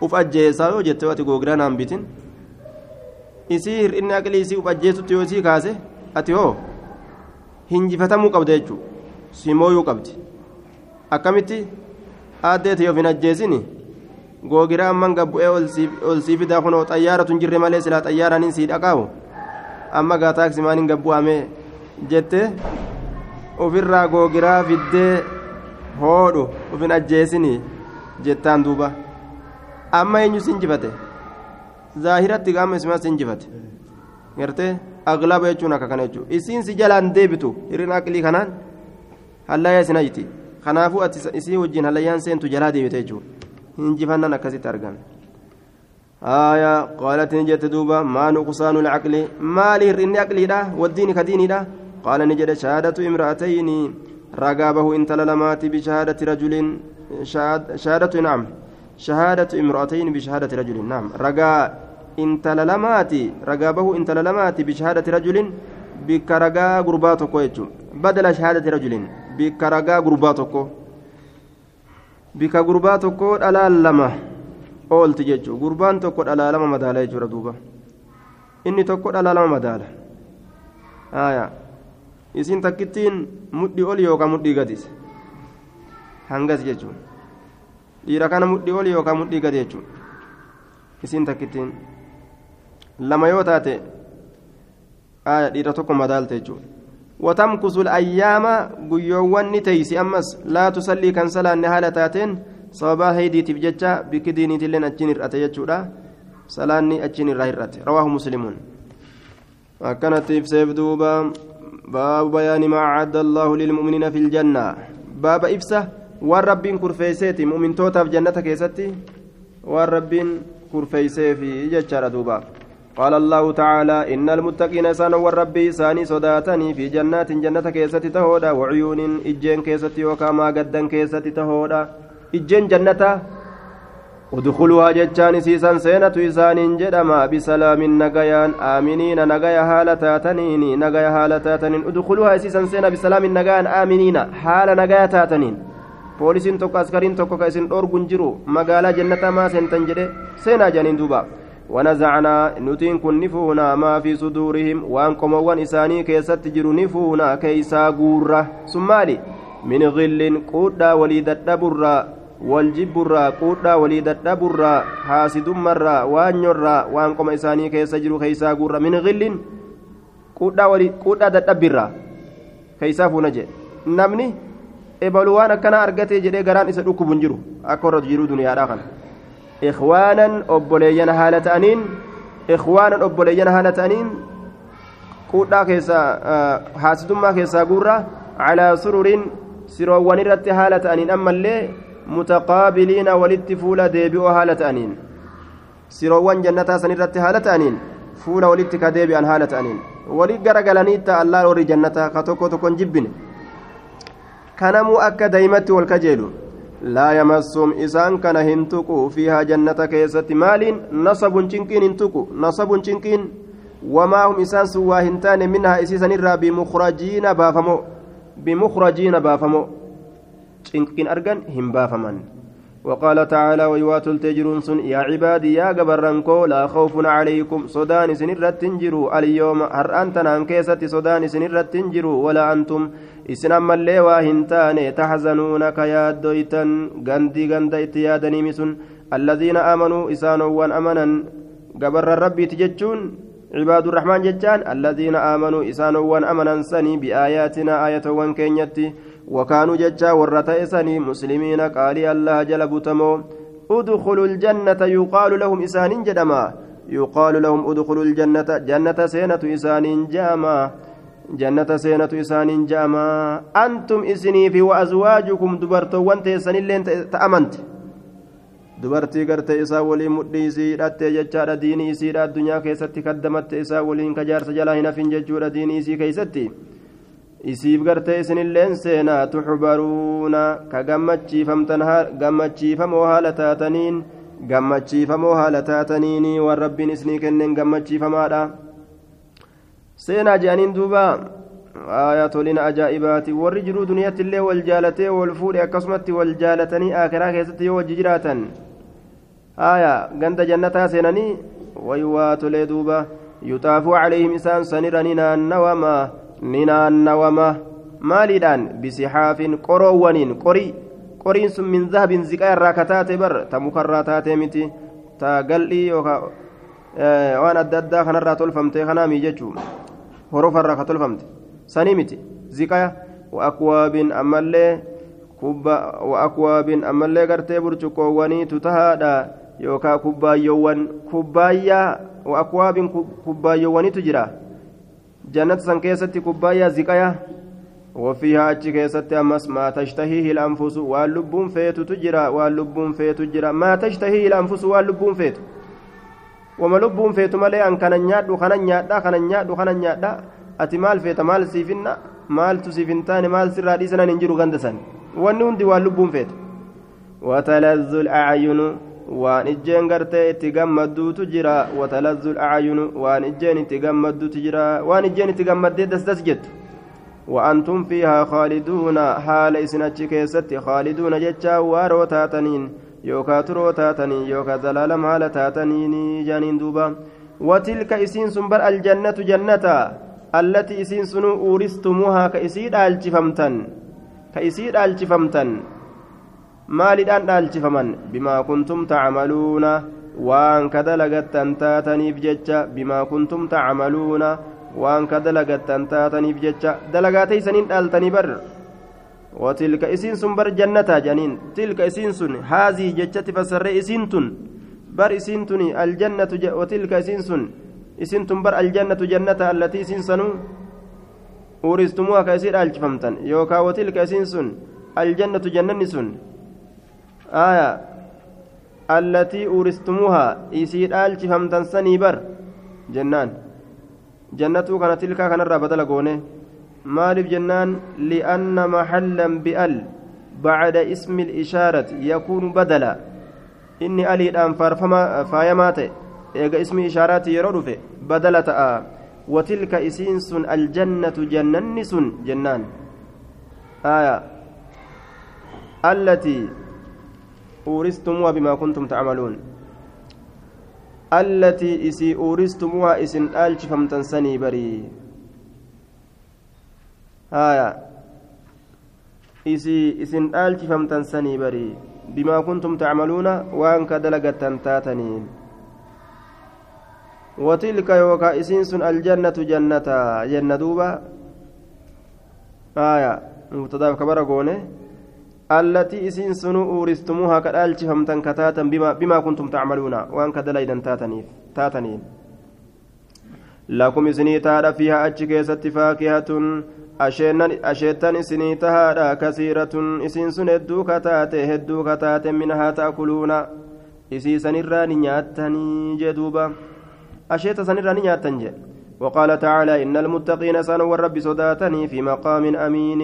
uf ajjeesaa yoo jette ati googiraa naan bitin isii hir'inni aqlii isii uf ajjeesutti yoo isii kaase ati hoo hinjifatamuu qabda jechuudha. Simooyuu qabdi. Akkamitti? Aaddeeti yoo hin ajjeesini googiraa amman gabbu'ee ol sii fidaa kunoo xayyaaratu hin jirre malee silaa xayyaaraniin sii dhaqaawu? Amma gaa taaksi maaniin gabbu'amee jette? Ofirraa googiraa fiddee hoodhu ufin ajjeesini jettaan duuba. Amma eenyu si injifate zaahiratti gaama isimaa si injifate gartee aglaba jechuun akka kana jechuudha isiin si jalaan deebitu hir'ina aqlii kanaan hallayyaa isin ajiti kanaafuu ati isii wajjin hallayyaan seentu jalaa deebite jechuudha hinjifannaan akkasitti argan آية قالت نجت دوبا ما نقصان العقل؟ ما لي إن عقلي والدين كديني قال نجد شهادة امرأتين. رقابه إن تللمات بشهادة رجل. شهادة نعم. شهادة امرأتين بشهادة رجل. نعم. رقا إن تللمات رقابه إن تللمات بشهادة رجل. بك رقا قرباتك بدل شهادة رجل. بك رقا قرباتك بك قرباتك ألالمه oolti jechuudha gurbaan tokko dhalaa lama madaala jechuudha duuba inni tokko dhalaa lama madaala isiin takkittiin mudhii ol yookaan mudhii gadis hangas jechuudha dhiira kana mudhii ol yookaan mudhii gadi jechuudha isiin takkittiin lama yoo taate dhiira tokko madaalta jechuudha. وتمكث الأيام قيوان نتيسي أمس لا تصلي كان صلاة نهالة تاتين sababaa haydiitiif jecha bikki diiniitilleen achiin hir'ate jechuudha salaanni achiin irraa hir'ate rawaahu muslimuun akkanatti ibseef duuba baabu bayaani maa acadda allaahu lilmu'miniina fi ljanna baaba ibsa waan rabbiin kurfeeyseeti mu'mintootaaf jannata keessatti waan rabbiin kurfeeyseefi jechaadha duuba قال الله تعالى إن المتقين سان والربي ساني صداتني في جنات جنة كيسة تهودا وعيون إجين كيسة وكما قدا كيسة تهودا udkhuluhaa jechaan isiisan seenatu isaaniin jedhama bisalaamin nagayaan aaminiina nagaya haala taataniin nagaya haala taataniin udkhuluhaa isiisan seena bisalaamin nagayaan aaminiina haala nagaya taataniin poolisiin tokko askariin tokko ka isin dhoorgun jiru magaalaa jannata maa seentan jedhe seenaa janiin duuba ونزعنا نتين كن نفونا ما في صدورهم وان قموان إساني كيست جرو نفونا كيسا قورة ثمالي من غل قودا وليد الدبرة والجبرة قودا وليد الدبرة حاسد مرة وانيرة وان قم إساني كيس جرو كيسا قورة من غل قودا ولي قودا الدبرة كيسا فنجي نمني ebalu waan akkana argatee jedhee garaan isa dhukkubu hin jiru akka warra jiruu duniyaadhaa kana ikhwaanan obboleeyyan haala ta'aniin quudhaa keessaa haasitummaa keessaa guurraa calaa sururiin siroowwan irratti haala ta'aniin ammallee mutaqaabiliina walitti fuula deebi'oo haala ta'aniin siroowwan jannataa san irratti haala ta'aniin fuula walitti ka deebi'an haala ta'aniin walii garagalanii ta'allaa warri jannataa ka tokko tokkon jibbine kanamuu akka daa'imatti wal kajeelu kana hin tuqu fiihaa jannata keessatti maaliin nasabun cinqiin hin tuqu nasabun cinqiin wamaa hum isaan sun waa hin taane minhaa isiisanirraa bimukhrajiina baafamoo bimukhrajiina baafamoo cinqiin argan hin baafaman وقال تعالى ويوات التجرون سن يا عبادي يا قبرنكو لا خوف عليكم صدان سنرة تنجروا اليوم هر أنت نانكيسة صدان سنرة تنجروا ولا أنتم إسن أما اللي واهنتان تحزنون كيادويتا غندي غندا اتيادني مسن الذين آمنوا إسانوا وان أمنا قبر الرب تججون عباد الرحمن ججان الذين آمنوا إسانوا وان أمنا سني بآياتنا آية وان كينيتي وكانوا ججا ورتا إساني مسلمين قالي الله جل بتمو ادخلوا الجنة يقال لهم إسان جدما يقال لهم ادخلوا الجنة جنة سينة إسان جاما جنة jannata seenatu isaaniin ja'amaa antum isinii fi waazwaajukum dubartoowwan teessanilleen ta'amante. Dubartii gartee isaa waliin mudhii isii hidhattee jechaadha. Diinii isiidha addunyaa keessatti kaddamatte isaa waliin kajaarsa jalaa hin hafin jechuudha diinii isii keeysatti isiif gartee isinilleen seenaa tuxbaruuna ka gammachiifamoo haala taataniin gammachiifamoo haala taataniin waan rabbiin isinii kenneen gammachiifamaadha. Seenaa je'aniin duuba ayatoliin ajaa'ibaati warri jiruu duniyaatti illee wal jaalatee wal fuudhe akkasumatti wal jaalatanii akiraa keessatti yoo wajji jiraatan haya ganda jannataa seenanii waywaatolee duuba yuxaafuu calayhim isaan sanira ni naannawama ni naannawama maaliidhaan bisixaafin qoroowwaniin qorii qoriin sun min zahabin ziqaa irraa ka taate bar ta mukarraa taatee miti ta gal'ii yookaan waan adda addaa kanarraa tolfamte kanaamii jechuu horofarraa ka tolfamte sanii miti ziqaa wa'akwaabin ammallee wa'akwaabin ammallee gartee burcuqqoowwanii tutahaadha yookaan kubbaayyoowwan kubbaayyaa wa'akwaabin kubbaayyoowwanitu jira jannata san keessatti kubbaayyaa ziqaya وفيها أتش كيست أمس ما تشتهيه الأنفس واللبون فيت تجرى واللبون فيت تجرى ما تشتهيه الأنفس واللبون فيت وما لبون فيت ملي أن كان نياد وخنا نياد كان نياد وخنا نياد أتي مال فيت مال سيفنا مال تسيفنتان مال سر حديثنا ننجر غندسان. ونوندي واللبون فيت وتلذ الأعين waan ijjeen gartee itti gammadduutu jira watalazzu acyunu waan ijjeen itti gammadduutu jira waan ijjeen itti gammaddee dasdas jettu وأنتم فيها خالدون حال إسنتش كيست خالدون جتشا وارو تاتنين. يوكا ترو تاتنين يوكا زلالم حال تاتنين جانين دوبا وتلك إسين سنبر الجنة جنة التي إسين سنو أورستموها كإسيد ألجفمتن كإسيد ألجفمتن maaliidhaan dhaalchifaman bimaa kuntum tacmaluuna waan ka dalagattan taataniif jecha bimaa kuntum tacmaluuna waan ka dalagattan taataniif jecha dalagaateysaniin dhaaltanii bar وتلك إسين سن بر جنة جنين. تلك إسين سن هذه جتة فسر إسين تن. بر إسين تني الجنة ج... وتلك إسين سن. إسين تن بر الجنة جنة التي إسين سنو. أورستموها كأسير ألجفمتن. يوكا وتلك إسين سن الجنة جنة سن. آية. التي أورستموها إسير ألجفمتن سني بر. جنان. جنة كانت تلك كان الرابطة لقونه مالف جنان لأن محلا بأل بعد اسم الإشارة يكون بدلا. إني ألي الآن فارفما فايمات إيجا اسم إشارات يرد بدلة آه وتلك إسينس الجنة جننس جنان. آية. التي أورستموها بما كنتم تعملون. التي إسي أورستموها إسن آلش فمتنسني بري. هايا إسي إسن آلش فمتنسني بري بما كنتم تعملون وأن كدلقة تاتنين وتلك يوكا إسنس الجنة جنة جنة دوبا آية مبتدا كبر قونه التي إسين سنو أورستموها كالالتي همتن كتاتا بما, بما كنتم تعملون وأن كدليدا تاتنيف تاتنين لكم إسني تارا فيها أتشكيست فاكهة asheettan isinii tahaadha kasiiratun isiin sun hedduu kataate hedduu kataate minhaa ta'kuluuna isii sanirraa ni nyaattanii jee asheeta sanirraa ni nyaattan jee وقال تعالى إن المتقين سنوا الرب صداتني في مقام أمين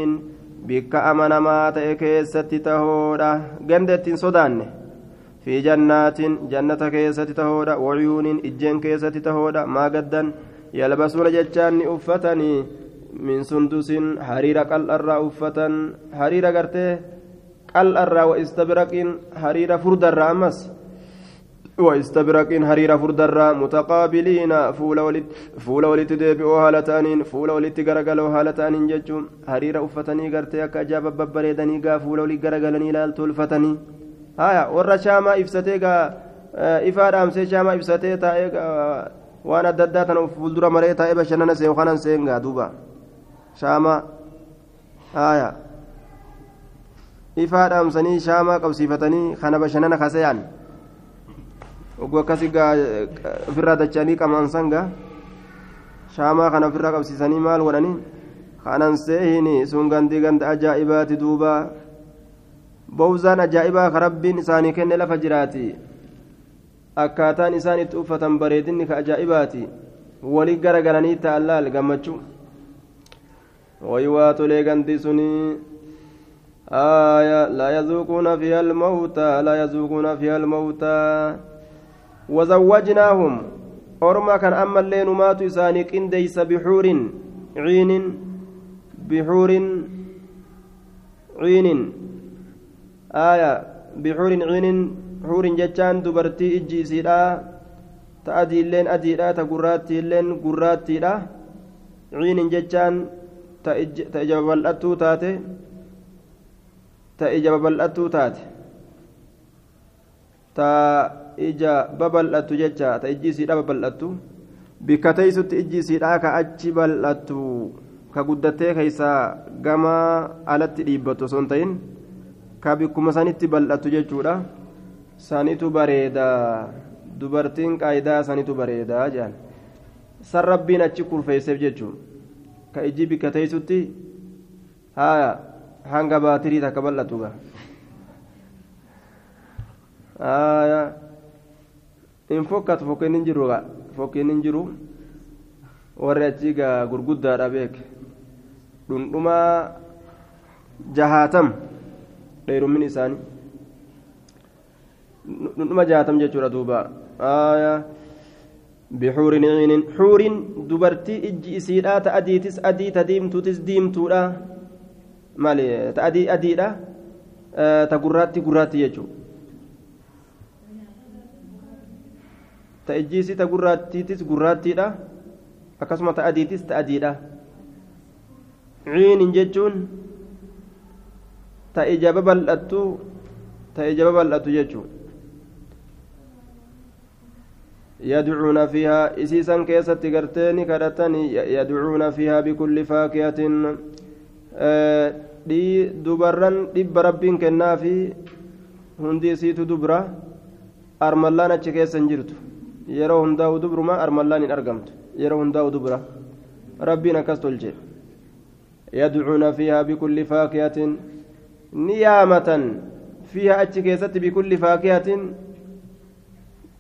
بك أمن ما تأكيست تهودا جندت صدان في جنات جنة كيست تهودا وعيون إجين كيست تهودا ما قدا يلبسون جتان أفتني من سندس حرير قل الرا أفتا حرير قرته قل الرا واستبرق حرير فرد الرا أمس واستبرق حرير فرد الرا متقابلين فول ولت فول ولت ديبئوا هالتانين فول ولت غرغلوا هالتانين ججون حرير أفتني قرته أكا جاب ببريدني قا فول ولت غرغلني لالتو الفتني هايا ورا شاما إفستي قا إفاد أمسي شاما إفستي تائي waan adda addaa tana fuuldura maree taa'ee bashannana seengaa duuba. Shaamaa haaya ifaa dhaamsanii shaamaa qabsiifatanii kana bashannana kasayaan oguu akkasi ofirraa dachanii qamaansan gaa shaamaa kana ofirraa qabsiisanii maal godhanii kanan seehini sun gandii ganda ajaa'ibaati duuba bowzaan ajaa'ibaa ka rabbiin isaanii kenne lafa jiraati akkaataan isaan itti uffatan bareedinni ka ajaa'ibaati walii gara galanii ta'allaal gammachuu ويواتلي غندي سني. آية لا يذوقون فيها الموتى لا يذوقون فيها الموتى. وزوجناهم. أرما كان أما اللين مات إساني كنديس بحور عين بحور عين آية بحور عين حور جتان دبرتي إجي سيدا. تأدي اللين أديدا تقراتي اللين قراتي عين جتان ta ija babal'attuu taate. Ta ija babal'attuu taate. Ta ija babal'attu jecha ta ijji isiidha babal'attu bikka teeysutti ijji isiidha ka achi bal'attu ka guddattee keeysaa gama alatti dhiibbattu osoo hin ta'in ka bikkuma sanitti bal'attu jechuudha. Sanitu bareeda dubartiin qaayidaa sanitu bareeda jedhan san rabbiin achi kurfeesseef jechuudha teeysutti haya hanga baatirii takka bal'atu ga haya in fokkatu fokkeen hin jiru ga fokkeen hin jiru warri achii gaa gurguddaadha beek dhundhumaa jahaatam dheerummin isaanii dhundhuma jahaatam jechuudha duuba haya بحور عين. حور دبرتي إجي اسيدا تاديتس أدي تديمتوتس ديمتودا مالي تأدي اديدا أه تغراتي غراتي يجو. تاجيسي تغراتيتس غراتيدا akkasuma ta'adiitis ta'adiidha ciinin jechuun ta ija babal'attu ta ija babal'attu jechuun يدعون فيها إسيسا كيست قرتين كرتني يدعون فيها بكل فاكهة دي دبران دب ربين كنا في هندي سيت دبرة أرملان أتشكيسا جرت يرو هنداو دبر ما أرملان أرقمت يرو هنداو دبرة ربنا كستلجي يدعون فيها بكل فاكهة نيامة فيها أتشكيست بكل فاكهة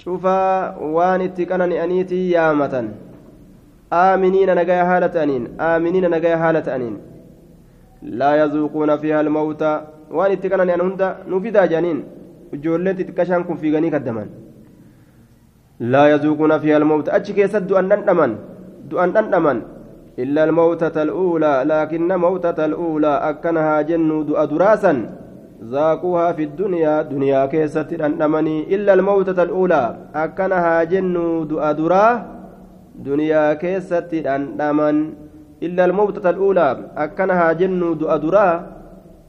cufaa waan itti qanani'aniitii yaamatan aaminiina nagaya haala ta'aniin aaminiina nagaya haala ta'aniin laa yazuuquuna fiiha almawta waan itti qanani'an hunda nu fidaa jedhaniin ijoollee xixiqqashaan kun fiiganii kaddaman laa yazuuquuna fiiha almawta achi keessatti du'an dhandhaman du'an dhandhaman إلا الموتة الأولى لكن موتة الأولى أكنها جن دؤ دراسا ذاقوها في الدنيا دنيا كيست أنمني إلا الموتة الأولى. أكنها جن أدرا دنيا كيست أنمن إلا الموتة الأولى. أكنها جن أدرا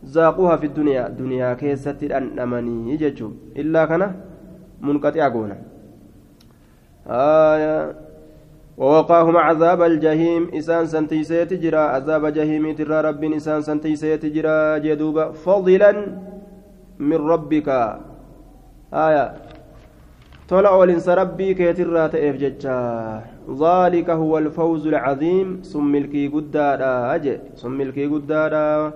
ذاقوها في الدنيا دنيا كيست أنمني يجتشو إلا كان منقطع قونا. آية ووقاهم عذاب الجحيم. إسان سنتيسيت جرا. عذاب جهيم ترى رب إسان سنتيسيت جرا. جدوبا فضلا من ربك. آية. oolinsa rabbii keetirraa ta'eef jecha ذلك هو الفوز العظيم. sun milkii guddaadha je sun milkii guddaadha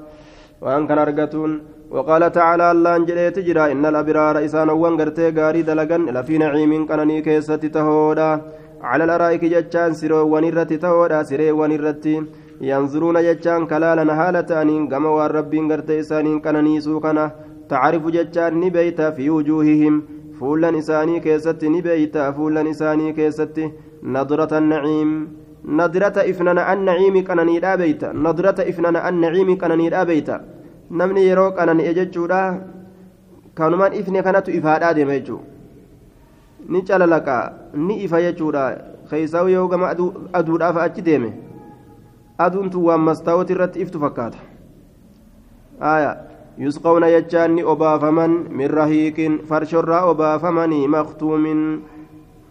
waan kan argatuun وقال تعالى الله انجلي تجرى إن الأبرار إسان وان قرتي غاري دلقن. لفي نعيم قنني كيسة تهودا. على الأرائك جتشان سيرو ونرتي تهودا سيري ونرتي ينظرون جتشان كلالا هالة أنين قم والربين قرتي إسانين قنني سوقنا تعرف جتشان نبيت في وجوههم fuullan isaanii keessatti ni beeyta fuullan isaanii keessatti nadrata annaciim nadrata ifnana annaciimi qananiidhaa beeyta nadrata ifnana annaciimi qananiidhaa beeyta namni yeroo qanani'e jechuudha kanumaan ifne kanatu ifaadhaa deema jechuu ni calalaqa ni ifa jechuudha keeysaa'u yoo gama aduudhaaf achi deeme aduun tun waan mastaawoti irratti iftu fakkaata aayaa يسقون يجان أبافمن من رهيق فرشر أبافمن مختوم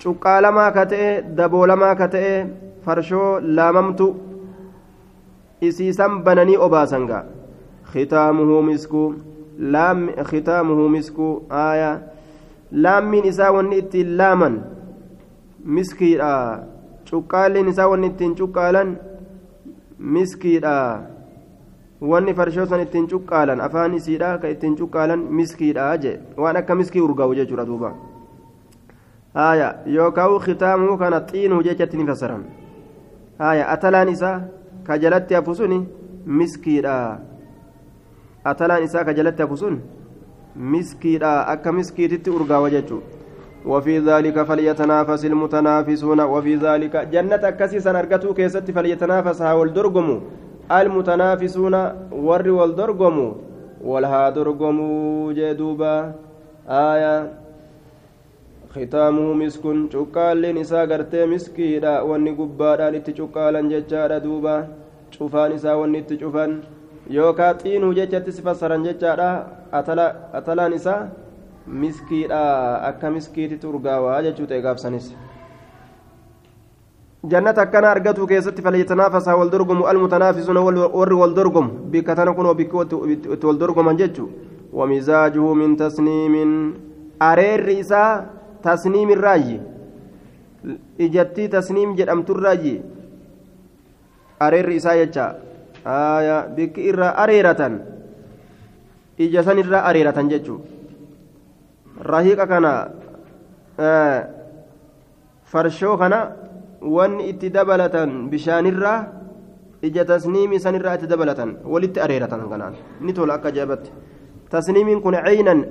cuqqaalamaa ka ta'e daboolamaa ka ta'e farshoo laamamtu isiisan bananii obaasanga khitaamuhu misku khitaamuhu misku aaya laammiin isaa wanni ittiin laaman miskiidha cuqqaalliin isaa wanni ittiin cuqqaalan miskiidha wanni farshoo san ittiin cuqqaalan afaan isiidha ka ittiin cuqqaalan miskiidha jee waan akka miskii urgaa'u jechuudha duuba haya yookaan khitaamuu kana xiinuu jechatti ni fassaran haya atalaan isaa ka jalatti hafu suni miskiidha atalaan isaa ka jalatti hafu sun miskiidha akka miskiititti urgaawa jechuudha. وفي ذلك فليتنافس المتنافسون وفي ذلك جنة أكسي أرقتو كيست فليتنافس هاول درقمو المتنافسون ور والدرقموا والها درقموا جدوبا آية ختامه مسك شقال نساء قرتي مسكيدا واني قبادا نتي شقالا ججادا دوبا شوفان نساء تشوفان yookaa xiinuu jechatti si fassaran jechaadha. Atalaan isaa miskiidha. Akka miskiititti urgaawaa jechuu ta'e gaafsanis جنة كان أرجته كيست فليتنافس والدرقم المتنافسون ور والدرقم بكتنا كنوا بك والدرقم جتشو ومزاجه من تسنيم أرير رئيسا تسنيم الراجي إجتي تسنيم جدمت الراجي أرير رئيسا يجا آية بك إرى أريرة إجسان إرى أريرة جتشو رهيق كان آه فرشو كان wanni itti dabalatan bishaanirraa ija tasniimii sanirraa itti dabalatan walitti areeratan kanaan ni tola akka ajaa'ibatti tasniimiin kun ceynan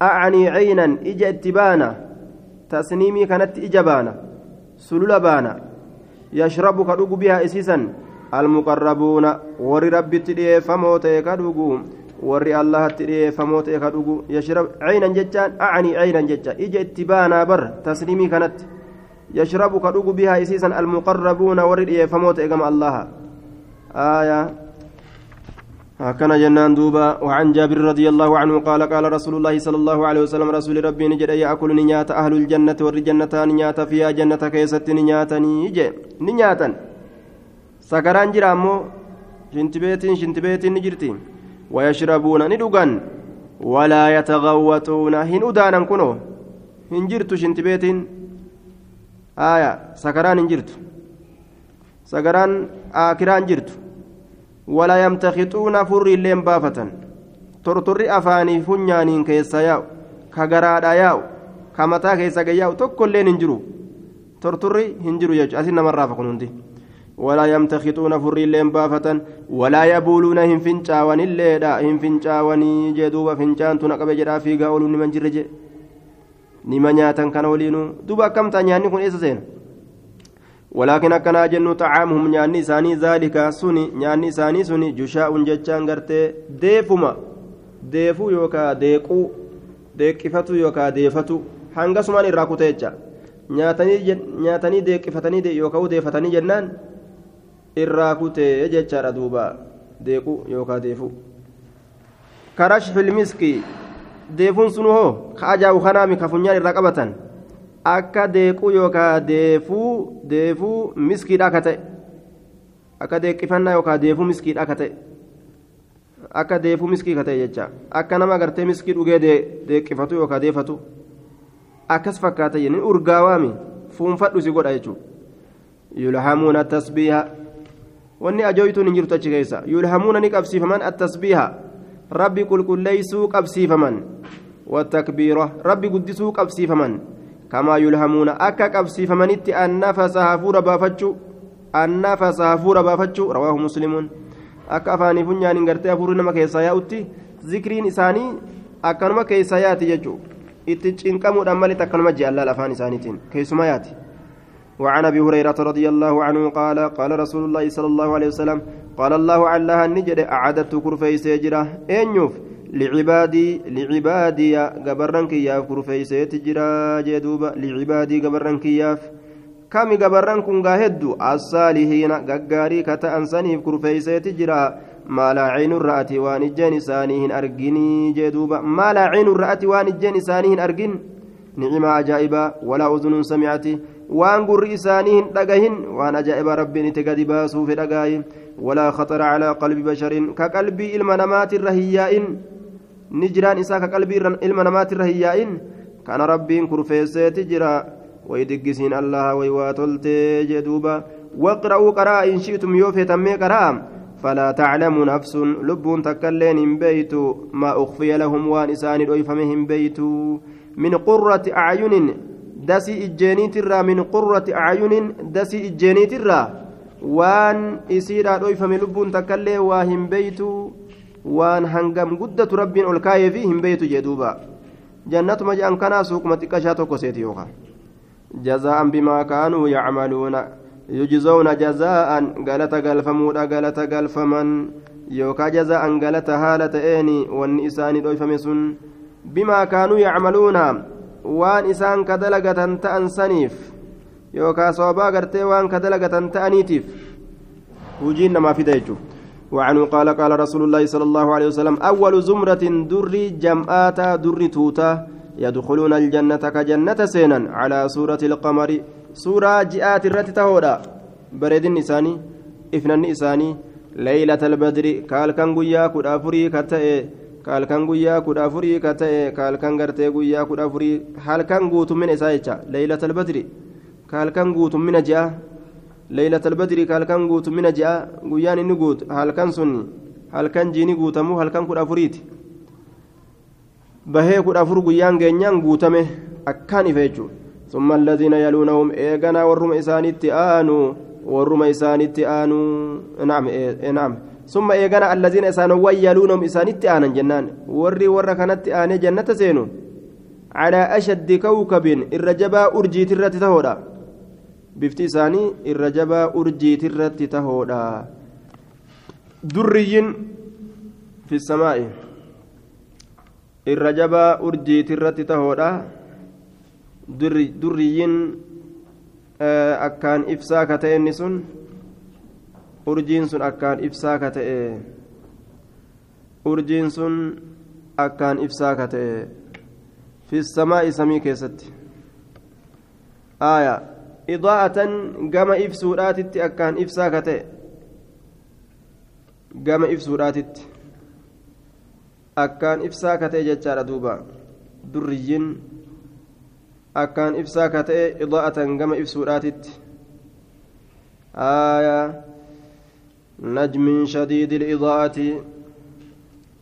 acanii ceynan ija itti baana tasniimii kanatti ija baana sulula baana yashrabu ka dhugu bihaa isiisan almuqarrabuuna warri rabbitti dhiyeeffamoo ta'e ka dhugu warri allahatti dhiyeeffamoo ta'e ka dhugu yashrab ceynan jechaan acanii ceynan jecha ija itti baanaa bar tasniimii kanatti يشرب كدوغ بها إسيسا المقربون ورد يفموت إقام الله. آية. هكذا جنان دوبا. وعن جابر رضي الله عنه قال قال رسول الله صلى الله عليه وسلم رسول ربي نجد يأكل نيات أهل الجنة والجنة نيات فيها جنة كيست نيات نيجي. نياتا. سكران جرامو شنتبيت شنتبيت نجرتي ويشربون ندوغان ولا يتغوطون هن أدانا كنو هنجرت شنتبيت aya sakaraan hin jirtu sakaraan aakiraan jirtu wala yamtakixuuna furri illeen baafatan tortorri afaanii funyaaniin keessa yaa'u ka garaadha yaa'u ka mataa keessa gayyaa'u tokko illeen hin jiru tortorri hin jiru jechuudha asin namarraa fakun hundi ولا يمتخطون فر اللين بافة ولا يبولون هم فنشاوان الليدا هم فنشاواني جدوب فنشان تنقب جدا في قول من جرجي nima nyaatan kana waliinuu duba akkamtaa nyaanni kun eessa seena ولكن أكنا جن طعامهم نياني ساني ذلك سني نياني ساني سني جشاء جتشان غرتي ديفما ديفو يوكا ديقو deeqifatu yookaan deefatu hanga sumaan irraa kutee jecha nyaatanii deeqifatanii yookaan deefatanii jennaan irraa kutee jechaadha duuba deequ yookaan deefu. Karash filmiski deefuun sun hoo? Ka ajaa'u kanaami ka funyaan irraa qabatan? Akka deequu yookaan deefuu deefuu miskiidhaa ka ta'e. Akka deeqqifannaa yookaan deefuu miskiidhaa ka ta'e. Akka deefuu miskii ka ta'e jecha. Akka nama gartee miskii dhugee deeqqifatu yookaan deefatu. Akkas fakkaata jenni urgaawaami fuunfadhu si godha jechuudha. Yulhamuuna tasbiiha wanni ajooytuun hin jirtu achi keessa. Yulhamuuna ni qabsiifaman attasbiiha. Rabbi qulqulleeysuu qabsiifaman. والتكبيرة ربي قدسوا قبسي فمن كما يلهمون أكا قبسي فمنت النفس هافور بافتشو النفس هافور بافتشو رواه مسلم أكا أفاني فنيان انقرتي هافور نما كيسا يأتي ذكرين إساني أكا نما كيسا يأتي يجو اتجنكمو أمالي تكنما جي الله الأفان إسانيتين كيسما يأتي وعن أبي هريرة رضي الله عنه قال قال رسول الله صلى الله عليه وسلم قال الله على النجد أعددت كرفي سجره اينيوف لعبادي لعبادي قبرن كياف كرفيسيت جرا جدوبا لعبادي قبرن كياف كم قبرن كن هدو. الصالحين ققاري كتا أنسانيف كرفيسيت جرا ما لا عين الرأت وان الجن سانيهن أرجني جدوبا ما لا عين الرأت وان الجن سانيهن أرجن نعمة عجائبة ولا أذن سمعت. وأن قر إسانيهن دقهن وأن عجائب ربي نتقدي باسو في دقاين ولا خطر على قلب بشر كقلبي المنامات الرهيائن. yaa'in kana rabbiin kurfeesseeti jira way diggisiin allaha way waa toltee jee duuba waqra'uu qaraa in shi'tum yoo feetammee qaraa فلا تعلم نفس لبون تكلين بيت. ما أخفي لهم وان إسان بيت. من قرة أعين دسي إجاني ترى من قرة أعين دسي إجاني ترى وان إسير الأيفم لبون تكلي واهم بيت waan hangam guddatu rabbiin ol kaayee fi hin beeytu jee duuba jannatuma je'an kanaa suuquma xiqqashaa tokko seeti yookaan jazaa'an bimaa kaanuu yacmaluuna yujzawna jazaa'an galata galfamuudha galata galfaman yookaan jazaa'an galata haala ta'eeni wanni isaanii dhoyfame sun bimaa kaanuu yacmaluuna waan isaan ka dalagatan ta'an saniif yookaan sababaa gartee waan ka dalagatan ta'aniitiif hujiin namaa fida jechuudha. وعنه قال قال رسول الله صلى الله عليه وسلم أول زمرة در جمآتا در توتا يدخلون الجنة كجنة سينا على سورة القمر. سورة جاءت الرت تهودا. بريد النساني إفن النساني ليلة البدر قال كان قيا كد أفري كتئ. kaalkan guyyaa kudha afurii ka ta'e kaalkan gartee guyyaa kudha afurii halkan guutummina isaa jecha leeylatal badri. Kaalkan guutummina ji'a leeylatal badri kaalkan guutummina ji'a guyyaan inni guutu halkan sunni halkan jiini guutamuu halkan kudha afuriiti. Bahee kudha afur guyyaan geenyaan guutame akkaan ife jechuudha. Summa alladhiina yaluunahum eeganaa warruma isaanitti aanuu warruma isaanitti aanuu naam e, e, naam. Summa eegana alladhiina isaanowwan yaluunahum isaanitti aanan jennaan warri warra kanatti aanee jannata seenu calaa ashaddi kawkabin irra jabaa urjiitirratti tahoodha bifti isaanii irra jabaa urjiitirratti tahoodha durriyyin fi samaa'i irra jabaa urjiitirratti tahoodha durriyyin akkaan ibsaa ka ta'e inni sun urjiin sun akkaan ibsaa ka ta'e urjiin sun akkaan ibsaa ka ta'e fi samaa'i samii keessatti aayaa idaa'atan gama ibsuudhaatitti akkaan ibsaa ka ta'e gama ibsuudhaatitti akkaan ibsaa ka ta'e jechaadha duuba durriyyin akkaan ibsaa ka ta'e idaa'atan gama ibsuudhaatitti aayaa shadiidi lidaa'ati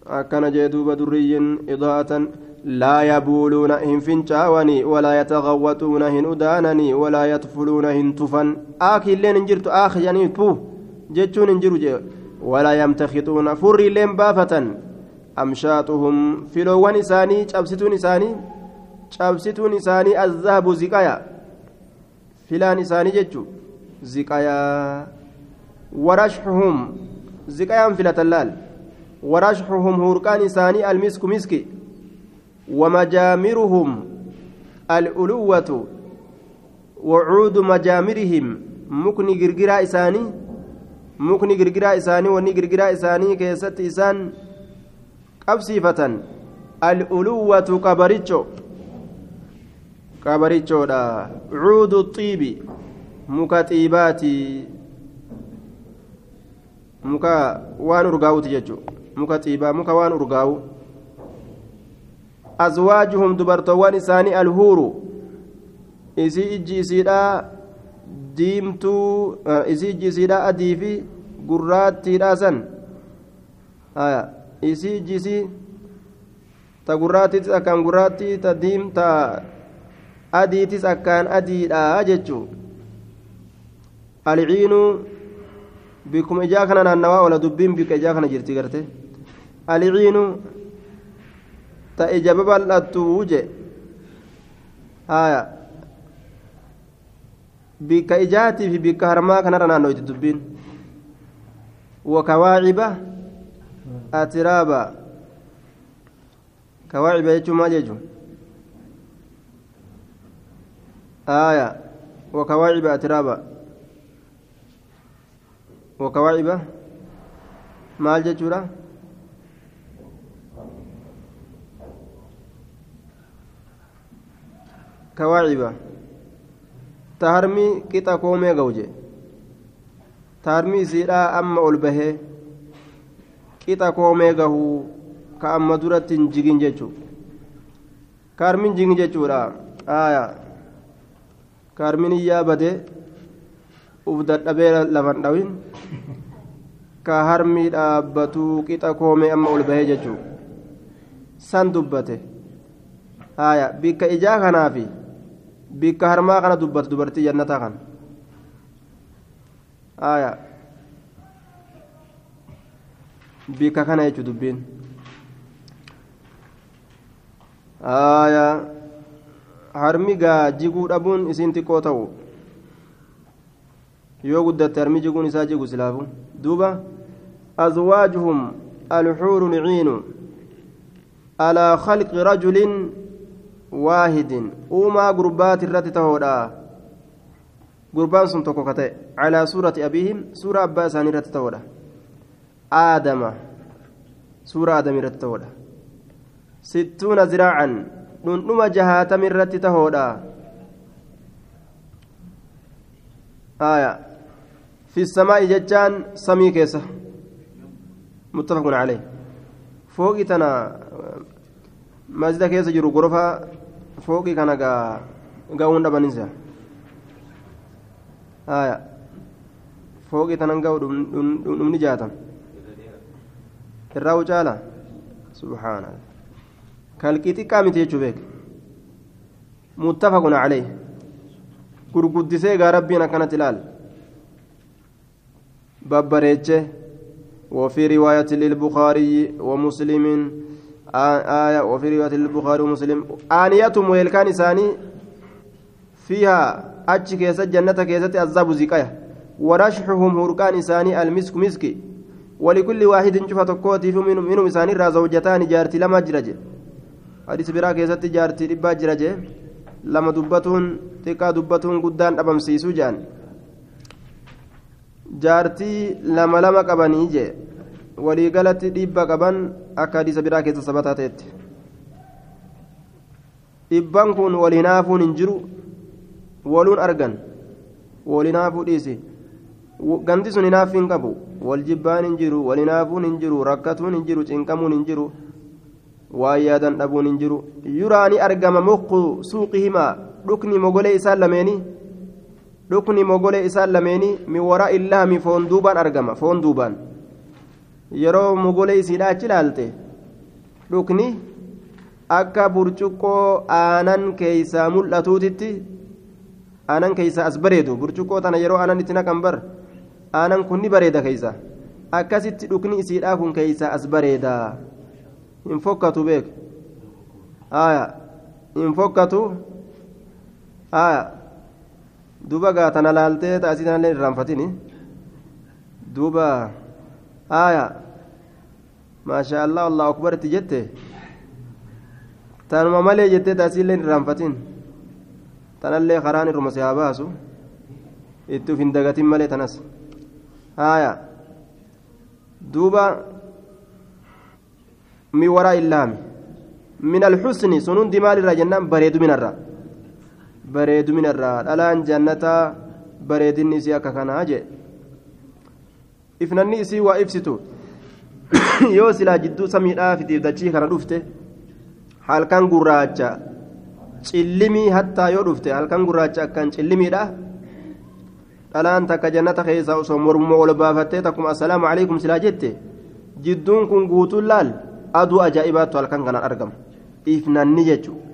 akkana jee duuba durriyyin idaa'atan لا يبولون هن فنشاوني ولا يتغوطون هن أدانني ولا يطفلون هن تفن. آكي لين انجرت آخ يعني تو جتشون انجروا جي ولا يمتخطون فري لين بافة أمشاطهم فلوان إساني شابستون إساني. شابستون إساني الذهب زكايا. فلان إساني جتشو زكايا. ورشحهم. زكايا فلة اللال ورشحهم هوركان إساني المسك مسكي ومجامرهم الألوة. وعود مجامرهم. مكني غرغرا إساني. مكني غرغرا إساني. وني غرغرا إساني كيست إسان. قبسيفة الألوة كبريتشو. cuudu xiibi muka xiibaati muka waan urgaa'uti jechuudha muka xiibaa muka waan urgaa'u azwaajuhum dubartoowwan isaanii alhuuru isii ijji isiidhaa diimtuu isii ijji isiidhaa adii fi gurraattiidhaa san isii ijji isii ta gurraattiitis akkaan gurraattii ta diimta adiitis akkaan adiidha jechuu alciinuu bikkuma ijaa kana naannawaa oola dubbiin bikka ijaa kana jirti garte alciinuu ta ija babal'attu je haya bikka ijaatii fi bikka harmaa kanarra naannoyti dubbiin wakawaaciba atiraaba kawaaciba jechuun maal jechuun haya harmi hin jigin jechuudha aya ka harmin iyyaa badee uf dadhabee lafan dhawin. Ka harmi dhaabbatuu qixa koomee amma ol bahee jechuu san dubbate. Aya bikka ijaa kanaafi bikka harmaa kana dubbatu dubartii jannataa kan. Aya bikka kana jechu dubbiin. Aya harmi gaa jiguu dhabuun isiin xiqqoo ta'u guddatte harmi jiguun isaa jigu silaafu duuba azwaajuhum alxuuru lciinu alaa khalqi rajulin waahidin uumaa gurbaati irratti tahoodha gurbaan sun tokko ka ta'e calaa suurati abiihim suura abbaa isaanii irratti tahoodha aadama suura aadami irratti tahoodha sittuuna ziraacan dhundhuma jahaatami irratti tahoodha aya fi samaa'i jechaan samii keessa muttafaqun caleyh fooqi tana masjida keessa jiru gorofa fooqii kana ga'uun dhabaninsa haya fooqii tanan ga'u dhumni jaatam irraa ucaala subhaana kalqii xiqqaa miti jechuu beek muttafaqun caleyh gurguddisee gaa rabbiin akkanatti ilaal babbareeche وفي رواية للبخاري ومسلم آية وفي رواية البخاري ومسلم آنيتهم ويلكان ثاني فيها أتش كيسة جنة كيسة الزاب زكاية ورشحهم هركان ثاني المسك مسكي ولكل واحد شوف تكوتي منهم منهم ثاني را زوجتان جارتي لما جرج حديث برا كيسة جارتي ربا جرج لما دبتون تكا دبتون قدان أبم سيسو جان jaartii lama lama qabanii jee waliigalatti dhibba qaban akka hadiisa biraa keessa sabataa ta'etti dhibban kun wal hin jiru waluun argan wal hinaafuu dhiisi ganti sun hinaaf hin qabu wal jibbaan hin jiru wal hinaafuun hin jiru rakkatuun hin jiru cinqamuun hin jiru waan yaadan dhabuun hin jiru yuraani argama muqqu suuqihimaa dhukni mogolee isaan lameenii dhukni mogolee isaan lameenii min waraa illaami foon duubaan argama foon duubaan yeroo mogolee isiidha achi ilaalte dhukni akka burcuqqoo aanan keeysaa mul'atuutitti aanan keeysaa as bareedu burcuqqoo tana yeroo aanan itti naqan bar aanan kun ni bareeda keeysa akkasitti dhukni isiidhaa kun keeysaa as bareeda hin fokkatu beek hin fokkatu aya duuba gaatana laaltee taasii tanallee irraanfatini duuba aya maasha allah allahu akbar itti jette tanuma malee jettee taasiillee irraanfatin tanallee karaan irruma si haa baasu itti uf hin dagatin malee tanas aya duuba min waraa illaami min alxusni sun hundi maal irraa jennaan bareedu minarra bareeduminarraa dhalaan jannataa bareedinni isii akka kanaa jee ifnanni isii waa ibsitu yoo silaa jidduu samiidhaa fitiif dachii kana dhufte halkan gurraacha cillimii hattaa yoo dhufte halkan gurraacha akkan cillimiidha dhalaan takka jannata keessaa osoo mormuma ol baafattee takkuma assalaamu alaikum silaa jette jidduun kun guutuun laal aduu ajaa'ibaattu halkan kanaan argama ifnanni jechuudha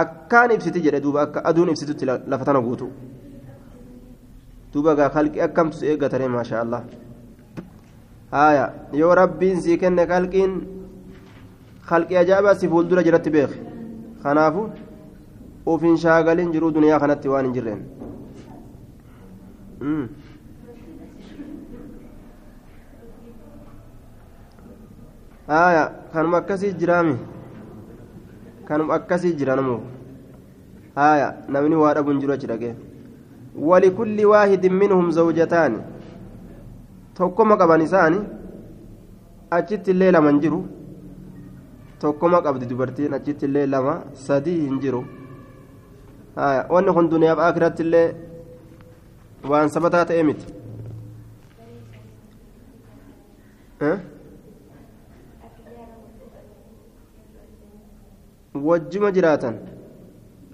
akkaan ibsiti jedhe duuba akka aduun ibsitutti lafa tana guutu duuba gaa kalqi akkamtu si eeggatare maasha allah haaya yoo rabbiin sii kenne kalqiin kalqii ajaa'ibaa si fuuldura jiratti beeke kanaafu uf hin shaagalin jiruu duniyaa kanatti waan hin jirreen haaya kanuma akkasii jiraami kanuma akkasii jira namu haaya namni waa dhabuun jiru achi dhagee ولكل واحد منهم زوجتان tokkoma qaban isaani achitti illee lama hin jiru tokkoma qabdi dubartiin achitti illee lama sadii hin jiru wanni kun duniyaaf akiratti illee waan sabataa ta'e miti wajjima jiraatan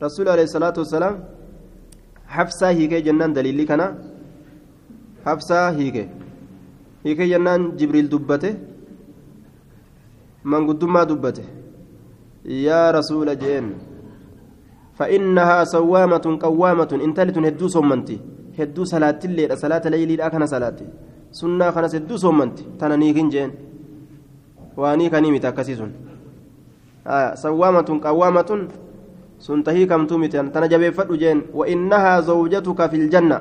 rasuul alayhi salaatu wassalaam habsaa hiikee jennaan daliilli kana habsaa hiike hiikee jennaan jibriil dubbate manguddummaa dubbate yaa rasuula jeen فإنها صوامة قوامة انتلت هدو صومنتي هدو صلاة الليل صلاة ليلي أكنا صلاة سنة خنا هدو صومنتي تنا نيكين جين واني كاني متاكسيسون آه sawwaamatun qawwaamatun sun tahii kamtuu miti tana jabeeffadhu jeen wainnahaa zawjatuka kafil janna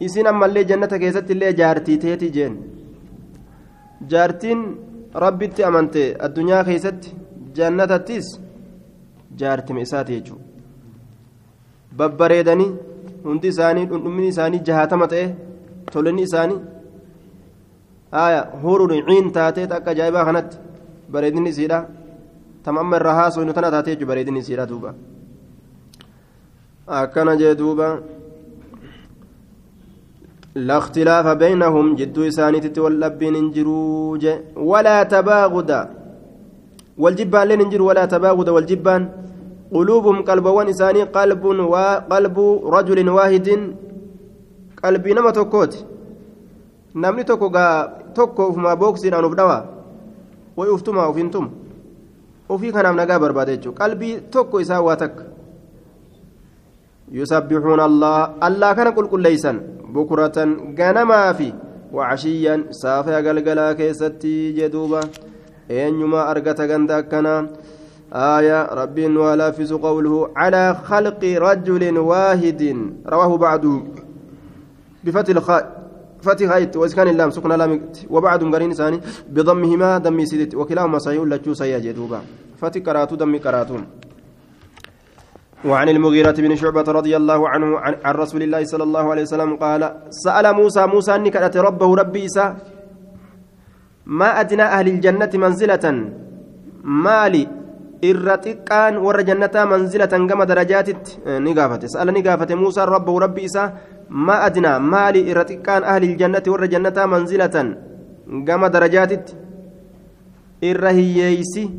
isin ammallee jannata keessatti illee jaartii teeti jeen jaartiin rabbitti amante addunyaa keessatti jannatattis jaartima isaati jechuudha babbareedanii hundi isaanii dhundhumni isaanii jahatama ta'e tolinni isaanii haaya huruun ciin taatee akka ajaa'ibaa kanatti bareedinni isiidha. Tamamma irraa haasoo tana taatee jechuudha bareedinni isiidha duuba akkana jee duuba لا اختلاف بينهم جدو إسانيتي واللبين انجرو ولا تباغد. والجبان لين انجر ولا تباغد. والجبان قلوبهم قلبوان إساني قلب وقلب رجل واحد. قلبي نما توكوت. نمني توكو توكو فما بوكسين أنوف دوا. ويفتما وفنتم ofii kanaaf nagaa barbaada jechuudha qalbii tokko isaa waa takka yusabbihuun allah allaa kana qulqulleeysan bukuratan ganamaa fi wacashiyyan saafaya galgalaa keessatti jedhuuba eenyumaa argata ganda akkanaa آية ربي ولا فيز قوله على خلق رجل واحد رواه بعده بفتح الخاء فتح هايت وإسكان اللام سكن لام وبعد قرين ثاني بضمهما دمي سيدت وكلاهما صحيح لجو سيا دوبا فتح كراتو دمي كراتو. وعن المغيرة بن شعبة رضي الله عنه عن, رسول الله صلى الله عليه وسلم قال سأل موسى موسى نكرت ربه ربي إسا ما أدنى أهل الجنة منزلة؟ مالي. Irra ور جنة منزلة كما درجات نقافة سأل نقافة موسى ربه ربي إسا ما أدنى مالي إرتقان أهل الجنة ور جنة منزلة كما درجات irra hiyyeeysi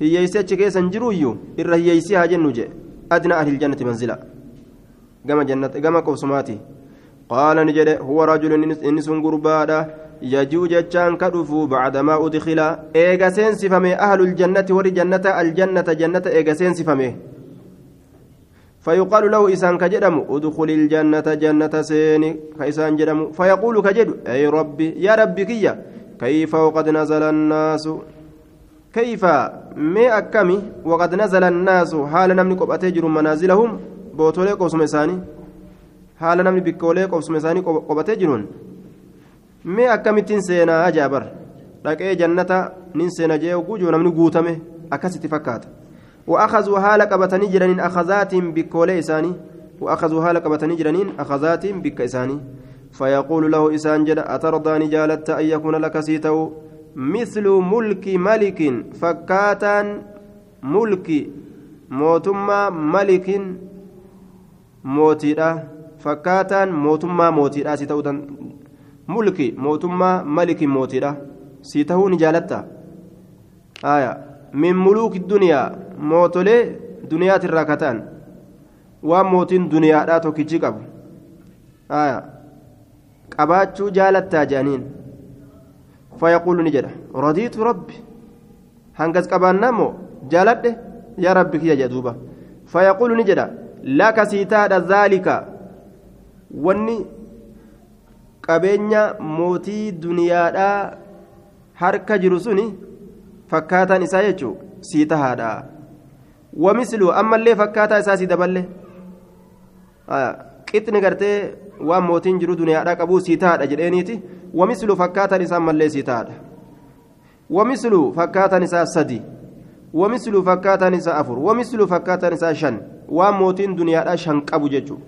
hiyyeeysi achi keessa hin jiruyyuu irra hiyyeeysi haa jennu je adna ahli ljannati manzila gama jannati gama qobsumaati qaala ni jedhe huwa rajulun inni sun gurbaadha jechaan ka dhufu bacdamaa udkila eega seensifame ahlu ljannati warri jannata aljannata jannata eega seensifame فيقال له إسان كجدم أدخل الجنة جنة سيني. كإسان جدم فيقول كجد أي ربي يا ربي كيّا كيف وقد نزل الناس؟ كيف؟ ما أكمي وقد نزل الناس. حال نمني قبأتي جر منازلهم بوتولي قوسم إساني حال نمني بكولي قوسم إساني جرون. ما أكمي تنسينا أجابر dhaqee jannata nin seena jee gujuu namni guutame akkasitti fakkaata. وأخذوا حال قبتني جرانين أخذاتهم بكولي إساني وأخذوا حال قبتني جرانين أخذاتهم بك إساني فيقول له إسان جد أترضى نجالت أن يكون لك سيتو مثل ملك ملك فكاتا ملك malikin mootiidha. Fakkaataan mootummaa mootiidha si ta'uu mulki mootummaa malikin mootiidha. Si ta'uu ni jaalatta min muluuki duniyaa mootolee duniyaatirraa kataan waan mootiin duniyaadhaa tokkichi qabu. Qabaachuu jaalattaa jedhaniin fayaquulu ni jedha radiitu rabbi. Hangas qabaannaa moo? Jaaladhe yaa rabbi kiyya jedhuuba fayaquulu ni jedha laka siitaadha zaalika. Wanni qabeenya mootii duniyaadhaa harka jiru suni fakkaataan isaa jechuu sii tahaadha wamislu ammallee fakkaataa isaa si daballe qixni gartee waan mootiin jiru duniyaadhaa qabuu sii tahaadha jedheeniiti wamislu fakkaataan isaa ammallee sii tahaadha wamislu fakkaataan isaa sadi wamislu fakkaataan isaa afur wamislu fakkaataan isaa shan waan mootiin duniyaadhaa shan qabu jechuudha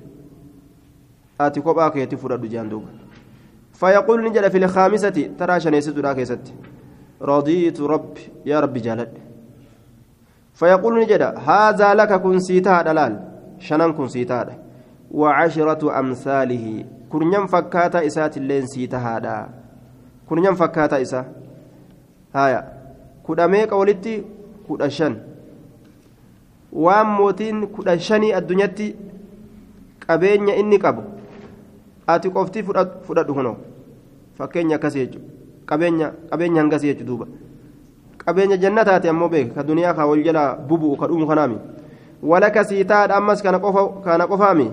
ati kophaa keetti fudhadhu jaan duuba فيقول نجد في الخامسة ترى شنيست لا كيست رضيت ربي يا ربي جالد فيقول نجد هذا لك كن سيتا دلال. شنن كن سيتا وعشرة أمثاله. كن فكاتا إسات اللين سيتا هذا. كن فكاتا إسا. هايا. كداميك ولدتي كدشن waan mootiin kudha shanii addunyatti qabeenya inni qabu ati qofti fudhadhu kunoo fakkeenya akkasii jechuudha qabeenya qabeenya hangasii jechuudha duuba. Qabeenya janna taate ammoo beeka ka duniyaa kaa wal jalaa bubu'u ka dhumu kanaami walaka sii taadha ammas kana qofaami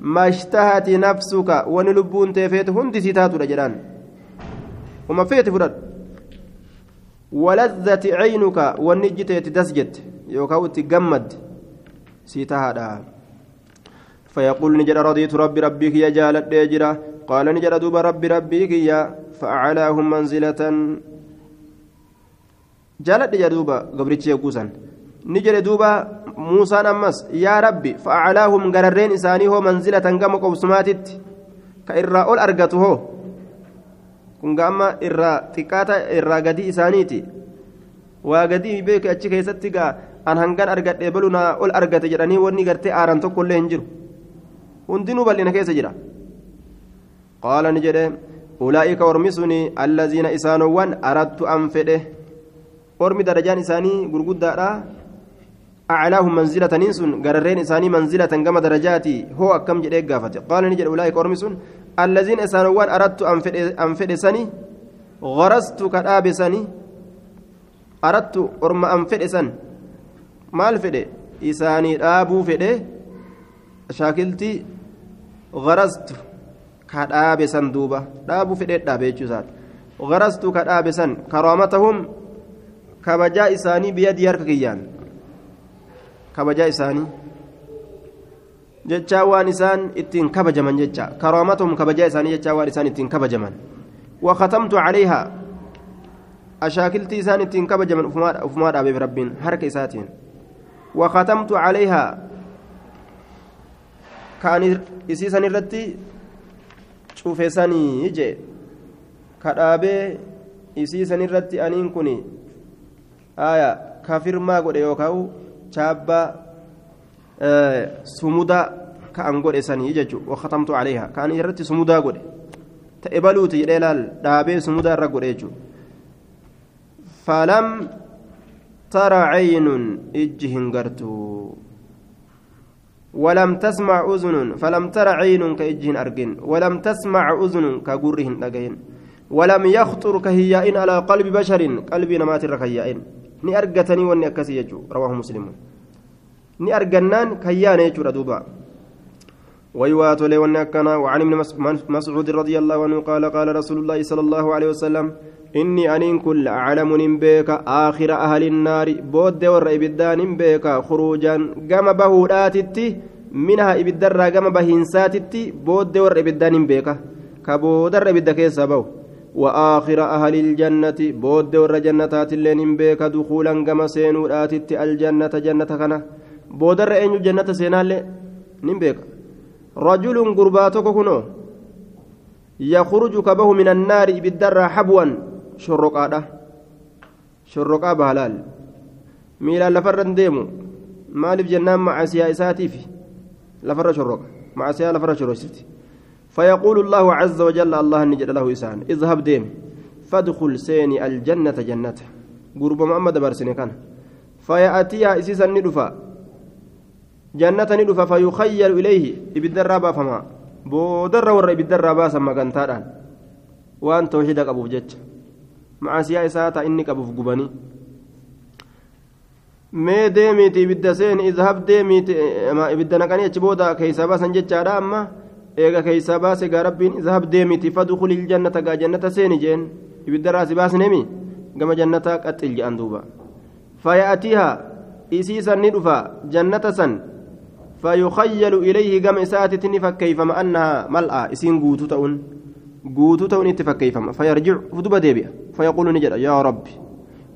mashtahati nafsuka wani lubbuun teefeetu hundi sii taatudha jedhaan. Uma feeti fudhadhu. Walazzati caynuka wanni ijji teeti das jette yookaan utti gammadde sii tahaadha fayaquulni jedha radiitu rabbi rabbi kiyya jaaladhee jira. قال نجد دوب ربي ربي كي فأعلاهم منزلة جالت ديجرا دوبا قبرتش يقوسا نجد دوبا موسى أمس يا ربي فأعلاهم قررين إساني هو منزلة قام قوسماتت كإرى أول أرقته kun gaama irraa xiqqaata irraa gadii isaaniiti waa gadii beeku achi keessatti gaa an hangan argadhe balunaa ol argate jedhanii wanni gartee aaran tokkollee hin jiru hundinuu bal'ina keessa jira qaala ni jedhe ulaa'ika ormi suni allaziina isaanowwan arattu an fedhe ormi darajaan isaanii أعلاهم منزلة ننسون قررين إساني منزلة كما درجاتي هو أكم جديك قافت قال نجد أولئك أرمسون الذين إسانوان أردت أنفد سني غرست كتاب سني أردت أرم أنفد سن maal fedhe isaanii dhaabuu fedhe shaakiltii garastu dhaabe san duuba dhaabuu fedhe dhaabe jechuusaati garastu ka dhaabe san karaamatahum kabajaa isaanii biyyadii harka kiyyaan kabajaa isaanii jechaa waan isaan ittiin kabajaman jecha karaamatahum kabajaa isaanii jechaa waan isaan ittiin kabajaman وختمت عليها أشاكلتي إسان إتين كبجمن أفما أبي ربين حركة إساتين وختمت عليها كان إسيسان الرتي شوف ساني يجي كدابي إسيسان الرتي أنين كوني آية كافر ما قد يوكاو شابا آه سمودا كأن قد إساني يجي وختمت عليها كان الرتي سمودا قد تقبلوتي إلال دابي سمودا رقد يجو فلم ترى عين إجهن قرتو ولم تسمع أذن فلم ترى عين كإجهن أرجن ولم تسمع أذن كجرهن أجين ولم يخطر كهيائن على قلب بشر قلب نمات الركيائن ni argatanii wanni akkasii jechuu rawaahu muslimuun ni argannaan kayyaane jechuudha duuba لي ونكنا وعن ابن مسعود رضي الله عنه قال قال رسول الله صلى الله عليه وسلم إني أنين كل أعلم بك آخر أهل النار بود ور إبدان بك خروجا قام بهوداتتي منها إبدر قام بهنساتتي بود ور إبدان بك كبودر إبدك سبو وآخر أهل الجنة بود جنتات اللين بك دخولا قام سينوداتتي الجنة جنة كنا بودر أين جنة سينال نبيك رجل قرباتك كنو يخرج كبه من النار بالدر حبوا شرقادة شرقا بهلال. ميلا لفرن ديمو. maaliif jennaan macasiyaa isaatiif lafarra shorroqa macasiyaa lafarra shorroqsiti فيقول الله عز وجل الله نجد له إسان. اذهب ديم. فادخل سيني الجنة جنته. قرب محمد برسني كان. فيأتيها إسيسا ندفا. جنة ندفا فيخيل إليه. إبدر فما بودر ور إبدر سما كنتان وأن توحيدك أبو جج macaasiyaa isaa taa inni qabuuf gubanii. Mee deemiiti ibidda seen izhab deemiiti ibidda naqanii achi booda keeysaa baasan jechaadha amma. Eega keeysaa baase gaa rabbiin izhab deemiiti fadukuli jannata gaa jannata seeni jeen. Ibidda raasi baasneemi gama jannata qaxxil jedhan duuba. Faya'atiiha isii san ni dhufa jannata san. Fayyu fayukhayyalu ilayhi gama isaatitti ni fakkeeyfama annahaa mal'a isiin guutu ta'uun. Itti fakkeeyfama fayarjicu fuduba deebi'a. Fayaquulu ni jedha yaa rabbi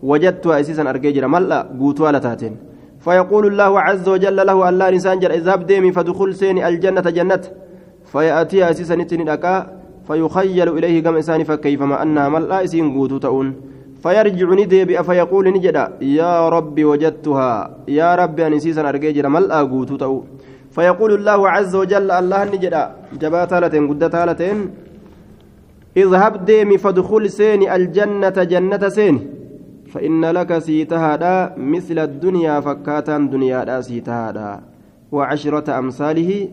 وجدتها أسيسا أرجيجرا ملأ قوتوا لتاتين فيقول الله عز وجل له الله إنسان جل اذهب ديمي فدخل سيني الجنة جنة فيأتي أسيسا نتني فيخيل إليه كم إنسان فكيفما أنها ملأ إسين قوتوا تؤون فيرجع ندي فيقول نجدا يا ربي وجدتها يا ربي أن إسيسا أرجيجرا ملأ قوتوا تؤون فيقول الله عز وجل الله نجدا جبات هالتين قدت هالتين اذهب ديمي فدخل سيني الجنة جنة سيني. فإن لك سيتهادا مثل الدنيا فكاتا دنيا دا سيتهادا. وعشرة أمثاله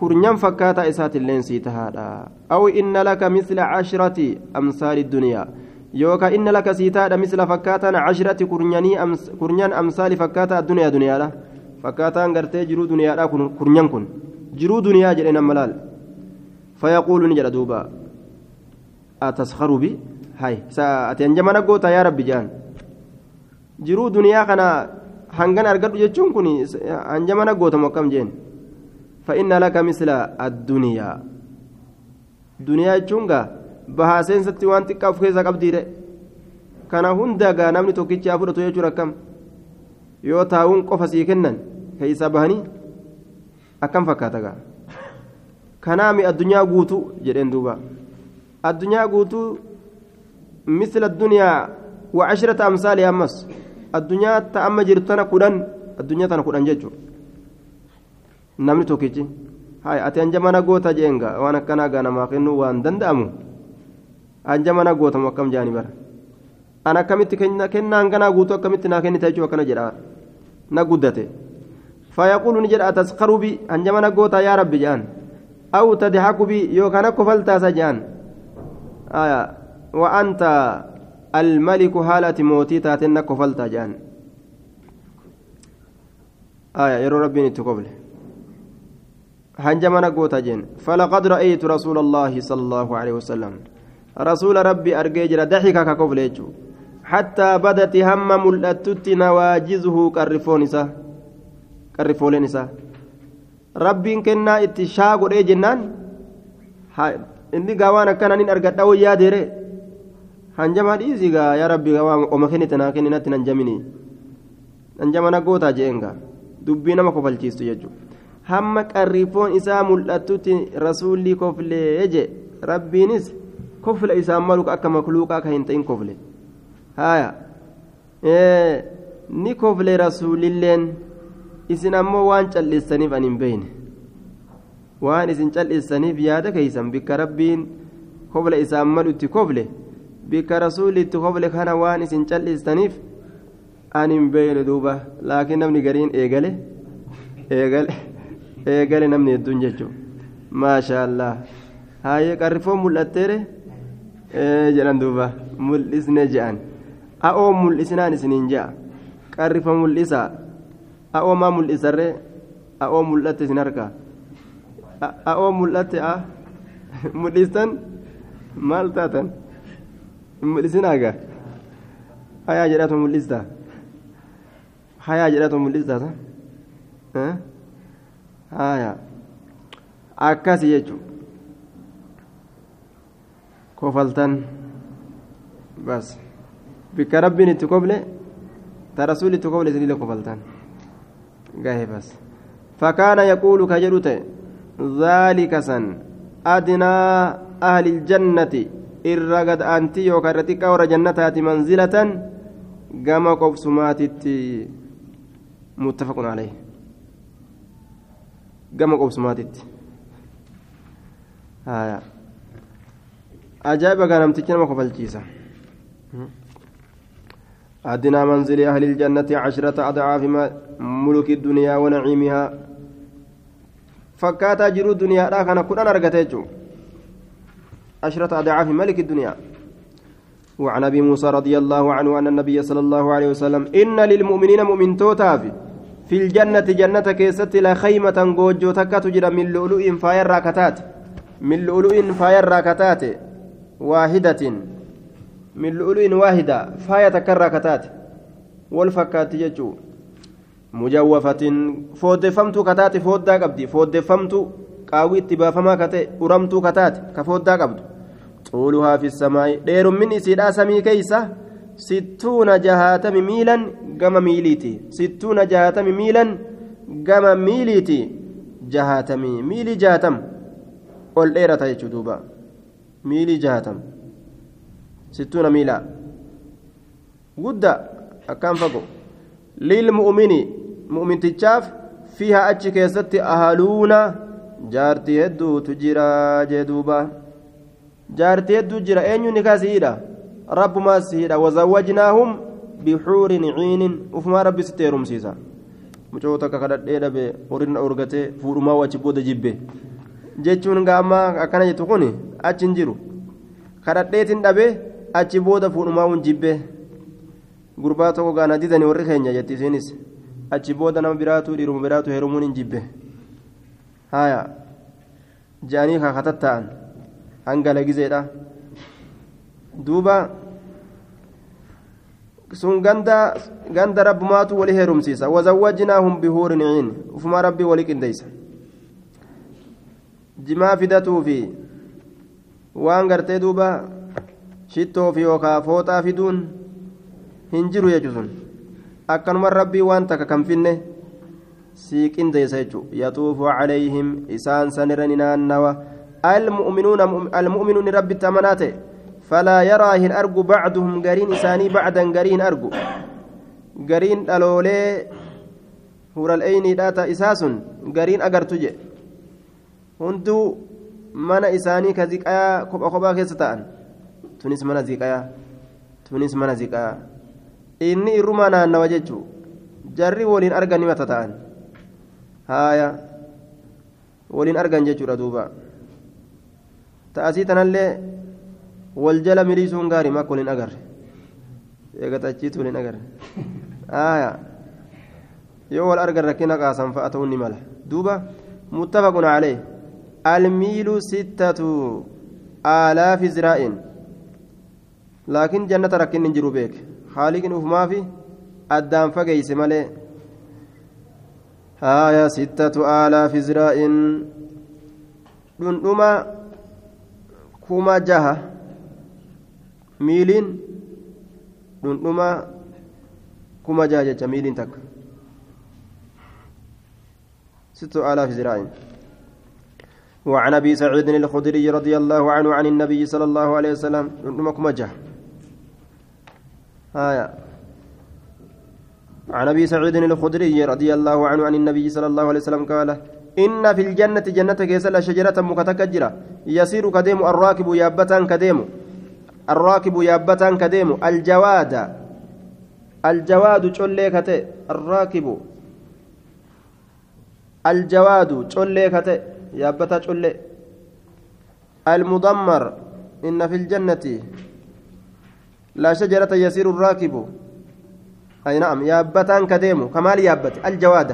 كرنيم فكاتا إسات اللين سيتهادا. أو إن لك مثل عشرة أمثال الدنيا. يوكا إن لك سيتهادا مثل فكاتا عشرة كرنياني أمس كرنيان أمثال فكاتا الدنيا دنيا لا. فكاتا غرتي جرو دنيا لا كرنيان كن. جرو دنيا جرينا ملال. فيقول نجد دوبا. أتسخر بي ati hanjamana goota yaa rabbi jaan jiruu duniyaa kana hangan argadhu jechuun kun hanjamana gootamu akkam jeen fa'inna laka misla adduniyaa duniyaa jechuun gaa bahaa seensatti waan xiqqaa of keessaa qabdiidhe kana hunda gaa namni tokkichi haa fudhatu jechuun akkam yoo taa'uun qofa sii kennan keessaa bahanii akkam fakkaata gaa kanaami addunyaa guutuu jedheen duuba addunyaa guutuu misla addunyaa wa cashrata amsaalii ammas. Addunyaa ta amma jirtu tana kudhan addunyaa tana kudhan jechuudha. Namni tokkichi hayi ati hanja mana goota jeenga waan akkanaa ganamaaf kennuu waan danda'amu? Hanja mana gootamu akkam jaanii bara? An akkamitti kennaan ganaa guutuu akkamitti naa kennita jechuun akkana jedha. Na guddate. Fayaquulu ni jedha atasqarubi hanja mana gootaa yaa rabbi jedhan aw tadhaqubi yookaan akka faltaasa jedhan وأنت الملك هالة موتي تاتنا كفلتا جان. آية يرو ربي نتقبل هنجمنا قوتا جين فلقد رأيت رسول الله صلى الله عليه وسلم. رسول ربي أرجيجر ضحك كقبل حتى بدت هم ملأتت نواجزه كالرفونسا كالرفولنسا ربي كنا اتشاق جنان inni gaawaan akkana nin argadha wayyaa deere hanjama dhiisii gaa yaa rabbi waan oma kennite naa kenni natti nan jamini nan jamana gootaa jeenga dubbii nama kofalchiistu jechuudha hamma qarrifoon isaa mul'attutti rasuulli koflee je rabbiinis kofla isaan malu akka makluuqaa ka hin ta'in kofle haaya ni kofle rasuulilleen isin ammoo waan calleessaniif ani hin beeyne waan isin calleessaniif yaada keeysan bikka rabbiin kofla isaan malu itti kofle bikka rasuulli itti kofle kana waan isin calleessaniif ani hin beeyne duuba laakiin namni gariin eegale eegale eegale namni hedduun jechuun maasha allah haayee qarrifoon mul'atteere jedhan duuba mul'isne je'an a'oo mul'isinaan isiniin je'a qarrifa mul'isa a'oo maa mul'isarree a'oo mul'atte isin harkaa a mul'istan maal taatan mul'isinaaga hayaa jedhatu mul'ista hayaa jedhatu mul'istaata haya akkasi jechuun kofaltan bas bikka rabbiin itti koble ta rasuul itti koble isinille kofaltan gahe bas فكان يقول كجرت ذلك سن. أدنى أهل الجنة. إرقد أنت يوكرتك ور جنتات منزلة. كما قف سماتتي متفق عليه. قام قوسماتت آية. أجاب كان أمتكنا ما قبل جيسا. أدنى منزل أهل الجنة عشرة أضعاف ملك الدنيا ونعيمها. فكاتا جرو الدنيا لا كان كنا نرقتيجو عشرة أضعاف ملك الدنيا وعن أبي موسى رضي الله عنه أن النبي صلى الله عليه وسلم إن للمؤمنين مؤمن توتاف في الجنة جنة كيست لا خيمة غوجو تكا تجرى من لؤلؤ فاير راكتات. من لؤلؤ فاير راكتات واحدة. من لؤلؤ واحدة فاية تكرر كتات والفكات يجو mujawwafatin fooddeeffamtuu kataate foddaa qabdi. Fooddeeffamtuu qaawwii itti baafamaa kate uramtuu kataate ka fooddaa qabdu. Xuuluhaa fi samaa'i dheerummin isiidhaa samii keeysa sittuuna jahaatami miilan gama miiliiti. Sittuuna jahaatami miilan gama miiliiti. Jahaatami miilii jaatam ol dheerata jechuu duuba. Miilii jaatam sittuuna miilaa. Guddaa akkaan fagoo. للمؤمن مؤمن تجاف فيها أتش كيست أهلون جارتي هدو تجرى جدوبا jaartii hedduu jira eenyu nikaa siidha rabbumaa siidha wazawwajnaahum bixuurin ciinin ufumaa rabbi sitti heerumsiisa mucoo takka kadhadhee dhabe horirna urgatee fuudhumaa wachi booda jibbe jechuun gaammaa akkana jettu kun achi hin jiru kadhadheetiin dhabe achi booda fuudhumaa hun jibbe gurbaa tokko gaana didanii warri keenya jetti isiinis achi booda nama biraatu dhiiruma biraatu heerumuun hin jibbe haya jaanii kakatatta'an hangala gizeedha duuba sun ganda ganda rabbumaatu wali heerumsiisa wazawwajnaahum bihuurin ciin ufumaa rabbii wali qindeeysa jimaa fidatuu fi waan gartee duuba shittoo yookaa fooxaa fiduun hin jiru jechu sun. Akkanuma rabbii waan takka kan finne sii qindeeysa jechu yaxuufu calayhim isaan sanirra ni naannawa. المؤمنون المؤمنون رب التمنات فلا يرى هن أرجو بعدهم قرين إساني بعدا قرين أرجو قرين ألولي هور الأيني داتا إساس قرين أقرتج هندو من إساني كزكايا كوبا كوبا كيستان تونس من زكايا تونس من زكايا إني إرمانا نوججو jarri waliin argan nima tata'an haaya waliin argan jechuudha duuba ta'asii tanallee wal jala miliisuun gaarii makka waliin agarre eegatachiitu waliin agarre aayaa yoo wal argan rakkina qaasan fa'a ta'uun ni mala duuba muttafaqun calee almiilu sittatu aalaafi ziraa'in laakiin jannata rakkinni hin jiru beeke haaliqin ufumaafi addaan fageeyse malee haaya sittatu aalaafi ziraa'in dhundhuma kuma jaha miiliin dhundhuma kuma jaha jecha miiliin takka ستة آلاف ذراع وعن أبي سعيد الخدري رضي الله عنه عن النبي صلى الله عليه وسلم نمكم جه آية. عن أبي سعيد الخدري رضي الله عنه عن النبي صلى الله عليه وسلم قال إن في الجنة جنة كيسل شجرة مكتكجرة. يسير كديم الراكب يابتان كديم. الراكب يابتان كديم. الجواد. الجواد تشوليكته الراكب. الجواد تشوليكته يابتا تشولي المدمر. إن في الجنة لا شجرة يسير الراكب. أي نعم يابتان كديم كمال يابت. الجواد.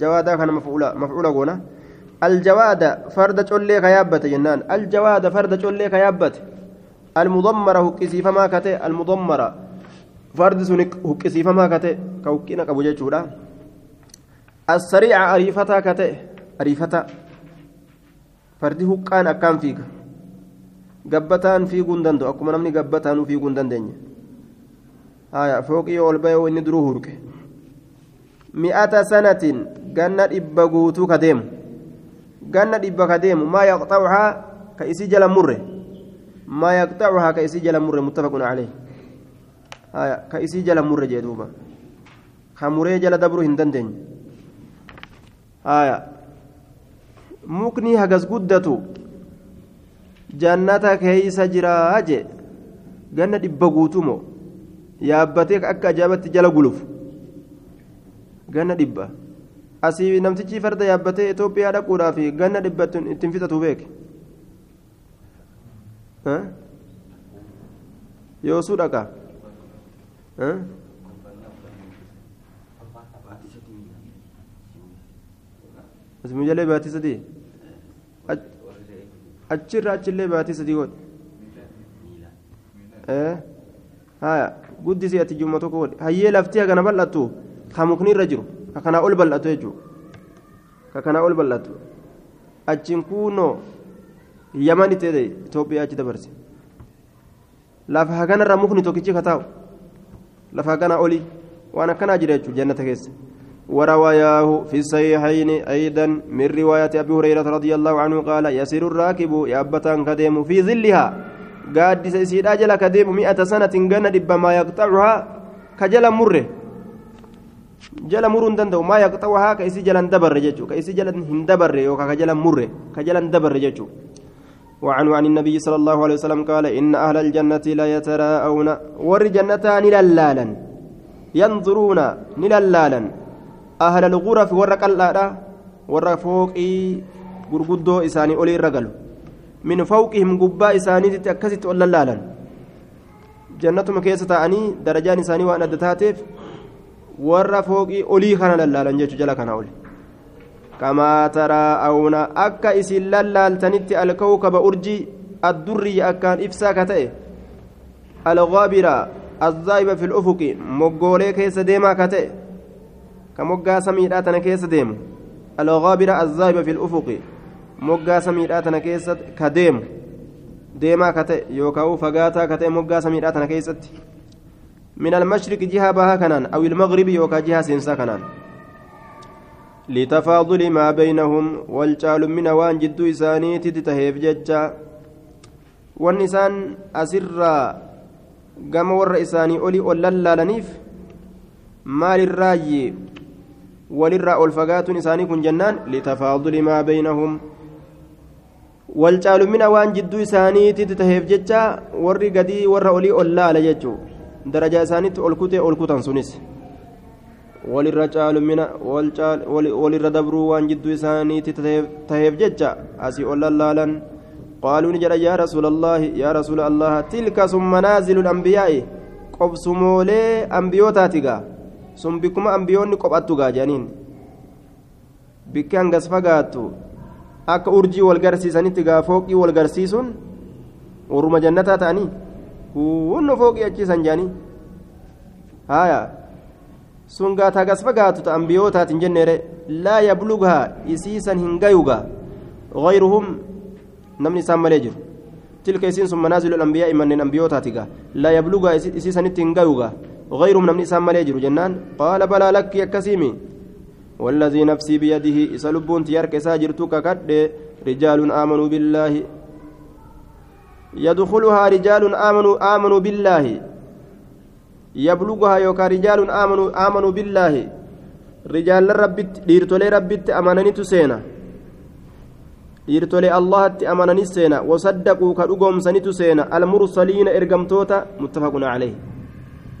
جوادا كان مفعولا مفعولا قونا الجواد فرد تشولي كيابت جنان. الجواد فرد تشولي كيابت. المضمرة هكسي فما كتي المضمرة فرد سنك هكسي فما كتي كوكينا كبو جيتشودا السريع أريفتا كتي أريفتا. فردي هكان أكام فيك. Gabbataan fiiguun danda'u akkuma namni gabbataanuu fiiguun dandeenya haya fooqii ol bahee inni duruu hurke mi'ata sanatiin ganna dhibba guutuu ka deemu ganna dhibba ka deemu maa yaqxacuhaa ka isii jala murre maa yaqxacuhaa ka isii jala murre muttafaqun calee haya ka isii jala murre jee duuba kamuree jala dabruu hin dandeenye mukni hagas guddatu jannata keeysa jiraa jee ganna dhibba guutumo yaabbatee akka ajaa'ibatti jala gulufu ganna dhibba asii namtichi farda yaabbatee Itoophiyaa dhaquudhaaf ganna dhibba ittiin fixatu beeke yoosuu dhaqa asii jalee baatii sadii achirra achillee baatii sadii godhe haya guddisi ati jumma tokko godhe hayyee laftii hagana bal'attu ka mukni irra jiru ka kanaa ol bal'atu jechuudha ka kanaa ol bal'atu achiin kuunoo yaman itti Itoophiyaa achi dabarse lafa haganarra mukni tokkichi ka taa'u lafa haganaa olii waan akkanaa jira jechuudha jannata keessa. ورواياه في الصحيحين أيضا من رواية أبي هريرة رضي الله عنه قال يسير الراكب يابتا كديم في ظلها. قاد سيد أجل كديم مئة سنة جنة دب ما يقطعها كجل مره جل مرون دندو ما يقطعها كيسي جل دبر جيتشو. كيسي جل هندبر يوكا كجل مره كجل دبر جيتشو. وعنه عن النبي صلى الله عليه وسلم قال إن أهل الجنة لا يتراءون. ور جنتان نلالا ينظرون نلالا أهل الغرف ور قلادة ور فوقي غرغدو إساني أولي الرجل من فوقهم قبا إساني تتأكست أولالالا جنة مكيسة أني درجان إساني وأنا دتاتف ور فوقي أولي خنا للالا جيتش جلا كان أولي. كما تراءون أكا إسن لالتنت الكوكب أرجي الدري أكان إفسا كتئ. الغابرة الزايبة في الأفق مقولي كيس ديما كتئ. كمقا سميداتنا كيس ديم الغابرة الزايبة في الأفق مقا سميداتنا كيس كديم ديما كتئ يوكاو فقاتا كتئ مقا سميداتنا كيست من المشرق جهة بها كنان أو المغرب يوكا جهة سنسا كنان لتفاضل ما بينهم والجال من وان جدو إساني تتهيف ججا والنسان أسرا قام ور إساني وللرا الفقات إساني كن جنان لتفاضل ما بينهم والجال من وان جدو إساني تتهيف ججا ور قدي ور أولي أولال ججو درجة إساني أولكوتي أولكوتان سنس walirra caalumina walirra dabruu waan jidduu isaaniitti taheef jecha asii ol lallaalan qaaluu ni jedha yaa rasuula allaahi yaa rasuula allaha tilka sun manaazilu ambiyaa'i qobsumoolee ambiyootaati gaa sun bikkuma ambiyoonni qophattu gaa jedhaniin bikki hangas fagaattu akka urjii wal garsiisanitti gaa fooqii wal garsiisuun warruma jannataa ta'anii hunno fooqii achiisan jedhanii haaya sun gaataa gas fagaatu ta ambiyootaatiin jenneere laa yablughaa isiisan hin gayuga gayruhum namni isaan malee jiru tilka isiin sun manaazilu lambiyaa manneen ambiyootaati gaa laa yablughaa isiisanitti gayruhum namni isaan malee jiru jennaan qaala balaa lakkii akkasiimi والذي نفسي بيده إسلبون تيارك ساجرتك كد رجال آمنوا بالله. يدخلها رجال آمنوا آمنوا بالله. يبلغها يوكا رجال آمنوا آمنوا بالله. رجال ربت ديرتولي ربت أمانني تسينا. ديرتولي الله أمانني سينا وصدقوا كدوغم سني تسينا. المرسلين إرقمتوتا متفق عليه.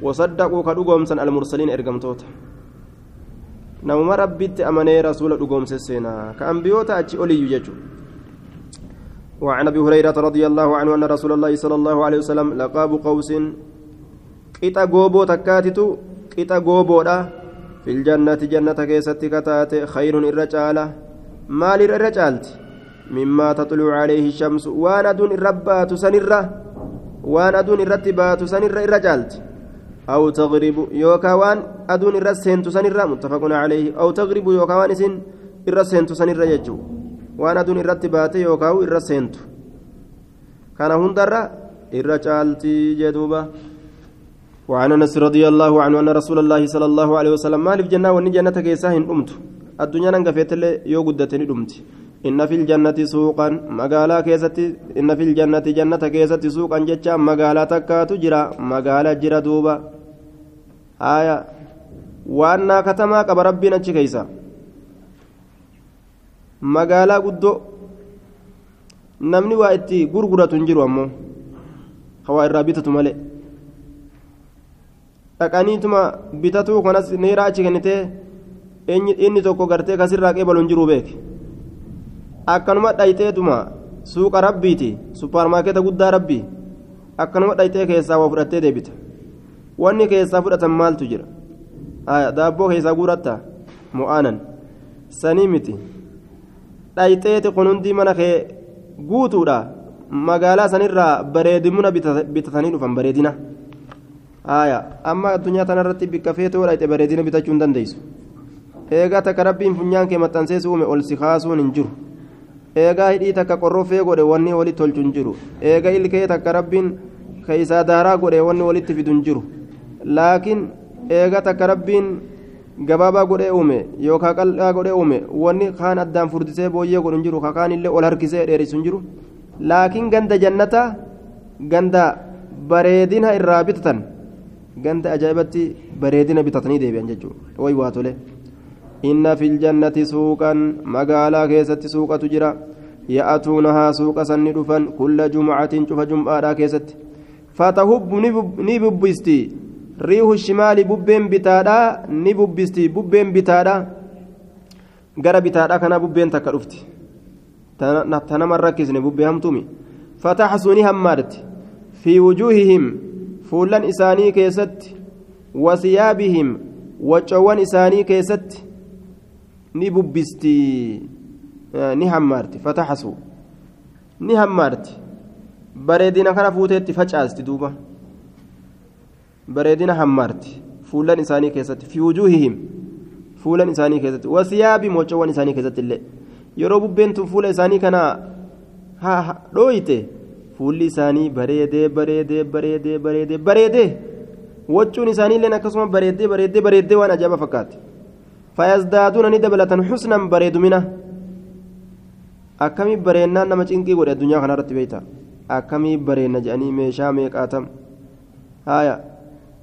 وصدقوا كدوغم سن المرسلين إرقمتوتا نوما ربت أماني رسول دوغم سينا كأنبيوتا أتي أولي يجو وعن ابي هريره رضي الله عنه ان رسول الله صلى الله عليه وسلم لقاب قوس qixa gooboo takkaatitu qixa gooboodha filjannati jannata keessatti kataate khayrun irra caala maalirra irra caalti mimmaa taxluu calayhi shamsu waan aduun irra baatu sanirra waan aduun irratti baatu sanirra irra caalti aw tagribu yookaa waan aduun irra seentu sanirra muttafaqun calayhi aw tagribu yookaa waan isin irra seentu sanirra jechuu waan aduun irratti baate yookaa irra seentu kana hundarra irra caalti jedhuuba وعن انس رضي الله عنه ان رسول الله صلى الله عليه وسلم مالف جنة وني جنة كيساهن أمت الدنيا ننقفت يو قدتني أمت إن في الجنة سوقا مقالا كيستي إن في الجنة جنة كيستي سوقا جتشا مقالا تكا تجرى مقالا جرى دوبا آية waannaa katamaa qaba rabbiin achi keeysa magaalaa guddoo namni waa itti gurguratu hin jiru ammoo hawaa irraa bitatu malee dhaqaniituma bitatuu kanas neeraa achi kennitee inni tokko gartee kasirraa qeebalu hin jiru beeke akkanuma dhayxeetuma suuqa rabbiiti. Suppaarmaarkeeta guddaa rabbii akkanuma dhayxee keessaa waa fudhattee deebita. Wanni keessaa fudhatan maaltu jira? Daabboo keessaa guuratta. Mo'aanan. Sanii miti. Dhayxeeti kun hundi mana kee guutuudha. Magaalaa sanirraa bareedimuna bitatanii dhufan bareedina. Amma addunyaa tanarratti bikka feetoo dhayxe bareedina bitachuu hin dandeessu. Eegaa takka rabbiin funyaan kee maxxansee uume ol si kaasuun hin jiru eegaa hidhii takka qorrofee godhe wanni walitti tolchu hin jiru eegaa ilkee takka rabbiin keeysaa daaraa godhe wanni walitti fidu hin jiru. Laakiin eegaa takka rabbiin gabaabaa godhee uume yookaan qal'aa godhee uume wanni kaan addaan furdisee booyyee godhu hin jiru kaan illee ol harkisee dheerisu hin jiru. Laakiin ganda jannataa ganda bareedina irraa bitatan ganda ajaa'ibatti bareedina bitatanii deebi'an jechuudha. Way waa tole. إن في الجنة سوقا مقالا كيست سوقة تجرى يأتونها سوق سندفا كل جمعة شوف جمعة كيست فتهب نببستي ريح الشمال ببين بتادا نببستي ببين بتادا gara bitaadha kana bubbeen takka dhufti tanama rakkisne bubbee hamtumi fataxsuu ni hammaadti fi wujuuhihim fuullan isaanii keessatti wasiyaabihim waccoowwan isaanii keessatti ni hammaarti fataxasuu ni hammaarti bareedina kana fuuteetti facaasti duuba bareedina hammaarti fuulan isaanii keessatti fi wujuuhihim fuulan isaanii keessatti wasiyaabi mocoowwan isaanii keessatti illee yeroo bubbeen tun fuula isaanii kana dhooyite fuulli isaanii bareedee bareedee bareedee bareedee bareedee waccuun isaanii illee akkasuma bareedee bareedee bareedee waan ajaa'iba fakkaate فيزدادون ندبلة حسنا بريدمنا أكمي برينا نما تنكي قد الدنيا خنا رت بيتا أكمي برينا جاني ميشا ميقاتم هايا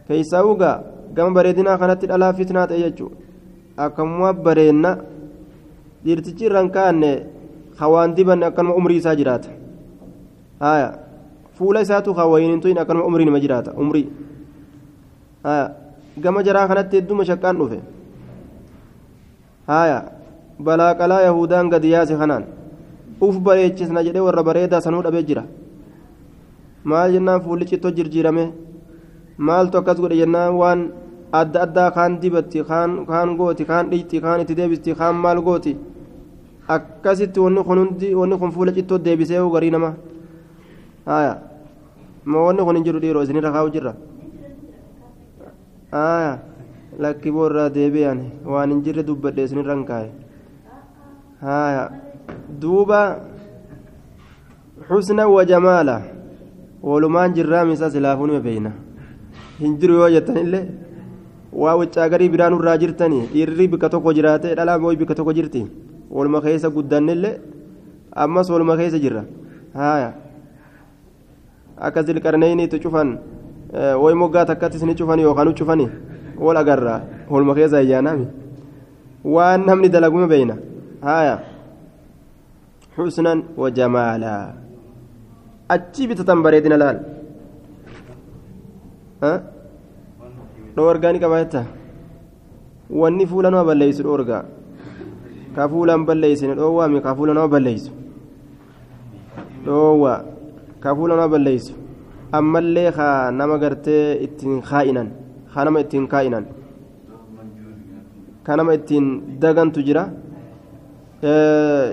كيساوغا قام بريدنا خنت الألا فتنات أيجو أكموا برينا dhiirtichi irraan kaanne hawaan diban akkanuma umrii isaa jiraata haya fuula isaatu hawaayinintu hin akkanuma umrii nima jiraata umrii haya gama jaraa kanatti hedduma shaqqaan dhufe haya balaa qalaa yahudaan gadi yaase kanaan uf bareechisna jedhee warra bareedaa sanuu dhabee jira maal jennaan fuulli cittoo jirjiirame maaltu akkas godhe jennaan waan adda addaa kaan dibatti kaan gooti kaan dhiitti kaan itti deebisti kaan maal gooti akkasitti wanni kun hundi wanni kun fuula cittoo deebisee garii nama haya ma wanni kun hin jiru dhiiroo isinirra kaa'u jirra haya lakki boorraa deebi'an waan hin jirre dubbadhe isinirra hin kaa'e haya duuba xusna wa jamaala walumaan jirraam isaa silaafuu nima beeyna hin jiru yoo jettanillee waa waccaa garii biraan irraa jirtanii dhiirri bikka tokko jiraate dhalaan booyi bikka tokko jirti waluma keessa guddannillee ammas waluma keessa jirra haya akka zilqarneyniitu cufan way moggaa takkattis ni cufan yookaan cufani wal agarra waluma keessa ayyaanaami waan namni dalaguma beeyna haya xusnan wa jamaalaa achi bitatan bareedina laal dhoorgaa ni qabaata wanni fuula nama balleeysu dhoorgaa ka fuulaan balleeysine dhoowwaami ka fuula nama balleeysu dhoowwa ka fuula nama balleeysu ammallee ka nama gartee ittiin kaa'inan ka nama ittiin kaa'inan ka nama ittiin dagantu jira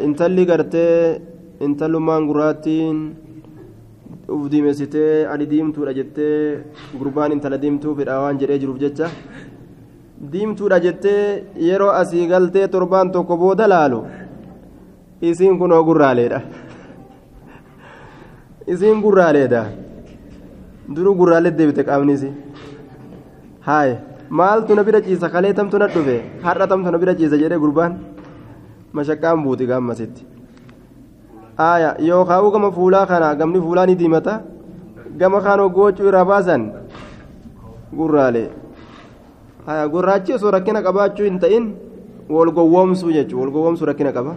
intalli gartee intallummaan guraattiin uf diimessitee ani diimtuudha jettee gurbaan intala diimtuu fedha waan jedhee jiruuf jecha diimtuudha jettee yeroo asii galtee torbaan tokko booda laalu isiin kunoo gurraaleedha isiin gurraaleedha duruu gurraalee deebite qaamnisi haaye maaltu na bira ciisa kalee tamtu na dhufe har'a tamtu na bira ciisa jedhee gurbaan mashaqqaan buuti gaammasitti. aya yookaan gama fuulaa kana gamni fuulaa ni diimata gama kaan gochuu irraa baasan gurraalee gurraachi osoo rakkina qabaachuu hin ta'in wal gowwoomsuu jechuudha wal gowwoomsuu rakkina qaba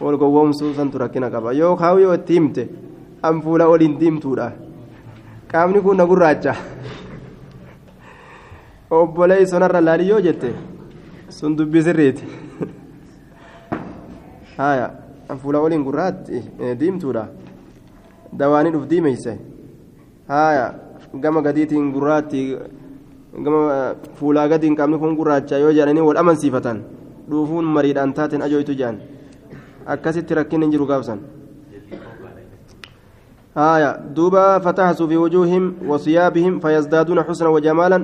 wal gowwoomsuu santu rakkina qaba yoo kaa'u yoo itti himte an fuula oliin diimtuudha qaamni kun na gurraacha obbolee sonarra laali yoo jette sun dubbii sirriiti haya fuula oliin gurraatti diimtuudha dawaanii dhuf diimeyse haya gama gadiitiin gurraatti gama fuulaa gadiin qabni kun gurraacha yoo jedhanii wal amansiifatan dhuufuun mariidhaan taateen ajooytu jedhan akkasitti rakkinni jiru gaafsan آية دوبا فتحسوا في وجوههم وثيابهم فيزدادون حسنا وجمالا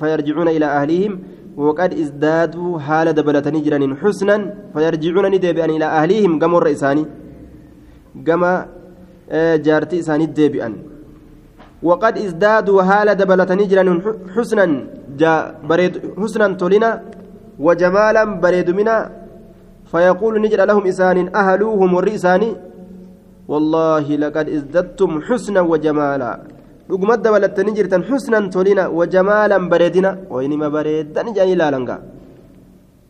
فيرجعون إلى أهليهم. وقد ازدادوا حال دبلتني جران حسنا فيرجعون ندبئا إلى أهليهم. قم الرئساني قم جارتي إساني دبئا وقد ازدادوا حال دبلتني جران حسنا. جا بريد حسنا تولنا وجمالا بريد منا. فيقول نجر لهم إسان أهلوهم. والرئساني والله لقد ازددتم حسنا وجمالا dhuguma dabalattanii jirtan xusnan tolina wajamaalan bareedina waynima bareeddan ijaan ilaalangaa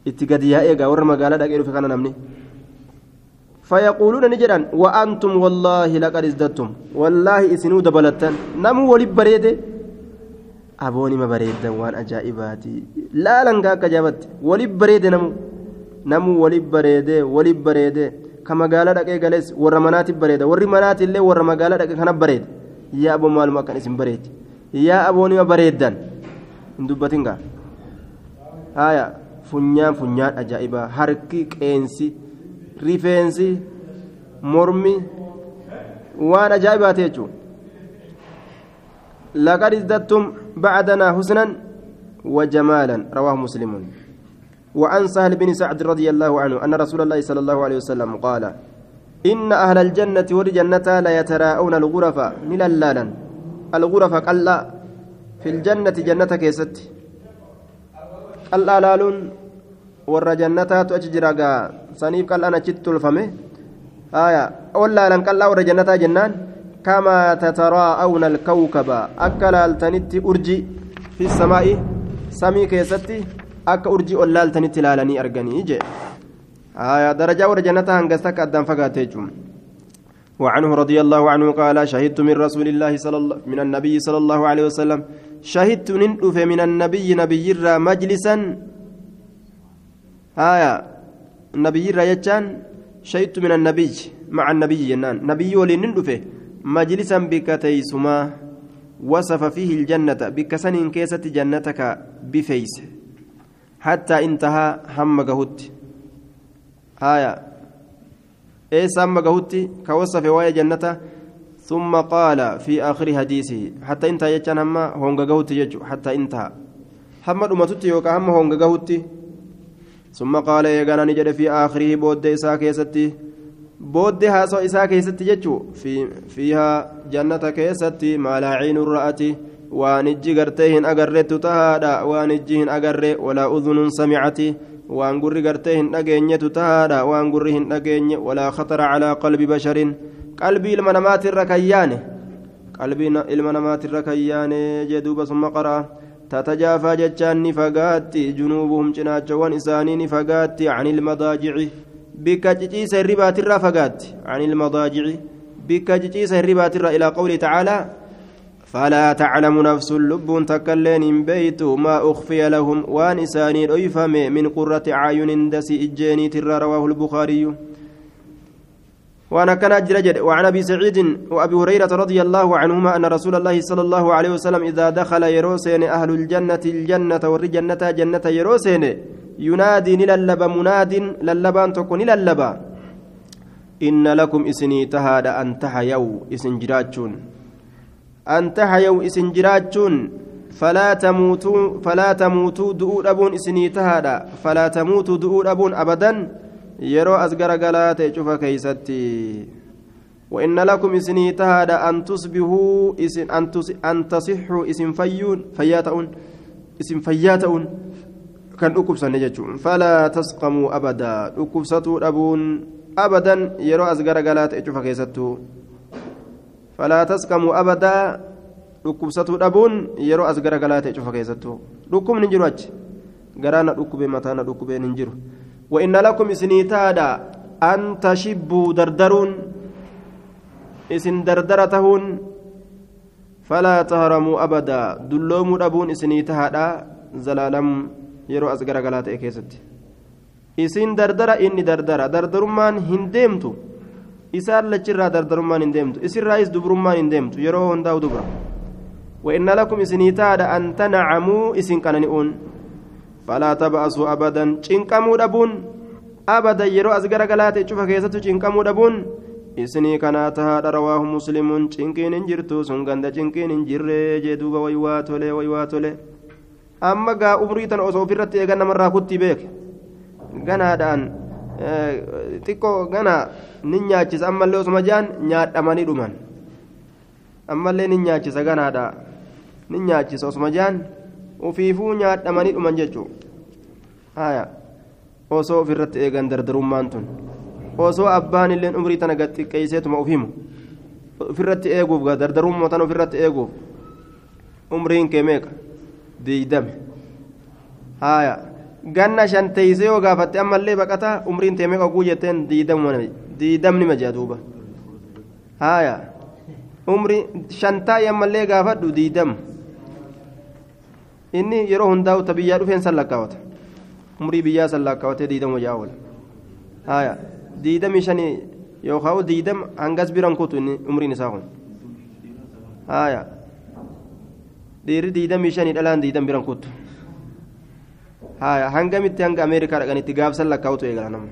itti gadi yaa eegaa warra magaalaa dhaqee dhufe kana namni fayaquuluuna ni jedhan wa'antum wallaahi laqad izdattum wallaahi isinuu dabalattan namuu walib bareede aboonima bareeddan waan ajaa'ibaati laalangaa akka ajaa'ibatti walib bareede namu namuu walib bareede walib bareede ka magaalaa dhaqee galees warra manaatiif bareeda warri manaatillee warra magaalaa dhaqee kana bareeda yaa aboo maaluma akkan isin bareeti yaa aboonima bareeddan hin dubbatin gaa haya funyaan funyaan ajaa'ibaa harki qeensi rifeensi mormi waan ajaa'ibaati jechuun لقد ازددتم بعدنا حسنا وجمالا رواه مسلم وعن سهل بن سعد رضي الله عنه أن رسول الله صلى الله عليه وسلم قال إن أهل الجنة والجنة لا يتراءون الغرف نلالا الغرف قلا في الجنة جنة كيست. قلا لالون ور جنتات أججرا سنيف قلا نجت الفمه آية ولا قلا ور جنة جنان. كما تتراءون الكوكب أكل التنت أرجي في السماء سمي كيستي akka urjii ollaaltanitti ilaalanii arganii jee. درجة ورجنتها انقستك أدام فقاتيجم وعنه رضي الله عنه قال شهدت من رسول الله صلى الله من النبي صلى الله عليه وسلم شهدت نندف من النبي نبي الرا مجلسا آية نبي الرا يجان شهدت من النبي مع النبي جنان نبي ولي نندف مجلسا بكتي سما وصف فيه الجنة بكسن كيسة جنتك بفيس حتى انتهى هم قهوت آية. إيسا هم قهوت كوصف وايا جنته ثم قال في آخر حديثه حتى انتهى يجان هم هونغ قهوت يجو حتى انتهى. هم أمتت يوكا هم هونغ قهوت ثم قال يغانا نجد في آخره بود إساء كيستي. بود هاسو إساء كيستي يجو في فيها جنة كيستي ما لا عين رأتي. Waan ijji gartee hin agarreetu tahaadha waan ijji hin agarre walaa udunun samicati waan gurri gartee hin dhageenyetu tahaadha waan gurri hin dhageenye walaa khatara calaa qalbi basharin qalbii ilma namaatirra kayyaane qalbii ilma namaatirra kayyaane jee duuba summa qara'a ni fagaatti junuubuhum cinaachawwan isaanii ni fagaatti can ilmadaajici bikka ciciisa hirribaatirraa fagaatti can ilmadaajici bikka ciciisa hirribaatirra ilaa qawlii tacaalaa فلا تعلم نفس لب تكلين بيت ما أخفي لهم وان إساني من قرة أعين دسي إجاني ترى رواه البخاري. وأنا كان أجرجد وعن أبي سعيد وأبي هريرة رضي الله عنهما أن رسول الله صلى الله عليه وسلم إذا دخل يروسين أهل الجنة الجنة والجنة جنة يروسين ينادي نللب مناد للبان تكون نللبا إن لكم إسني تهاد أن تحيوا إسن جراجون أن تحيوا إسن جراجون فلا تموتوا فلا تموتوا دؤور أبون إسني تهادا فلا تموتوا دؤور أبون أبدا يرو أزقر قلات شوف كيستي. وإن لكم إسني تهادا أن تصبحوا إسن أن, تص... أن تصحوا إسن فيون فياتون إسن فياتون كان أكبس نجتون فلا تسقموا أبدا أكبسة أبون أبدا يرو أزقر قلات شوف كيستو. فلا تسقموا أبدا dhukkubsatuu dhabuun yeroo as garagalaa ta'e cufa keessattuu dhukkubni hin jiru achi garaana dhukkubee mataana dhukkubeen hin jiru wa'inna lakum isinii taadha an tashibbuu dardaruun isin dardara tahuun falaa taharamuu abadaa dulloomuu dhabuun isinii tahaadha zalaalam yeroo as garagalaa ta'e keessatti isin dardara inni dardara dardarummaan hin deemtu isaan lachirraa dardarummaan hin deemtu isirraayis dubrummaan hin deemtu yeroo hundaa'u dubra وإن لكم إسنيتاد أن تنعموا إسن كننئون فلا تبأسوا أبدا چنكموا دبون أبدا يرو أزغر غلاتي شوف كيستو چنكموا دبون isinii kanaa tahaadha rawaahu muslimuun cinqiin hin jirtu sun ganda cinqiin hin jirre jee duuba waywaa tole waywaa tole amma xiqqoo gana nin nyaachisa ammallee osuma jaan nyaadhamanii dhuman ammallee nin nyaachisa ganaadha nin nyaachisa osuma jaan ufiifuu nyaadhamanii dhuman jechuu haya osoo ofirratti eegan dardarummaan tun osoo abbaan illeen umrii tana gaxiqqeeyseetuma uf himu ofirratti eeguuf dardarummaa tan ofirratti eeguuf umriin kee meeqa diidame haya ganna shanteeysee yoo gaafatte ammallee baqata umriin tee meeqa oguu jetteen diidamni ma jea duuba haya umri shantaa'i ammallee gaafadhu diidam inni yeroo hundaa'u ta biyyaa dhufeen san lakkaawata umrii biyyaa san lakkaawatee diidama ja'a oola haya diidamii shanii yookaan diidam hangas biran kutu umriin isaa kun haya dhiirri diidamii shanii dhalaan diidam biran kutu hangamitti hanga ameerikaa dhaqanitti gaafsan lakkaa'utu eegala nama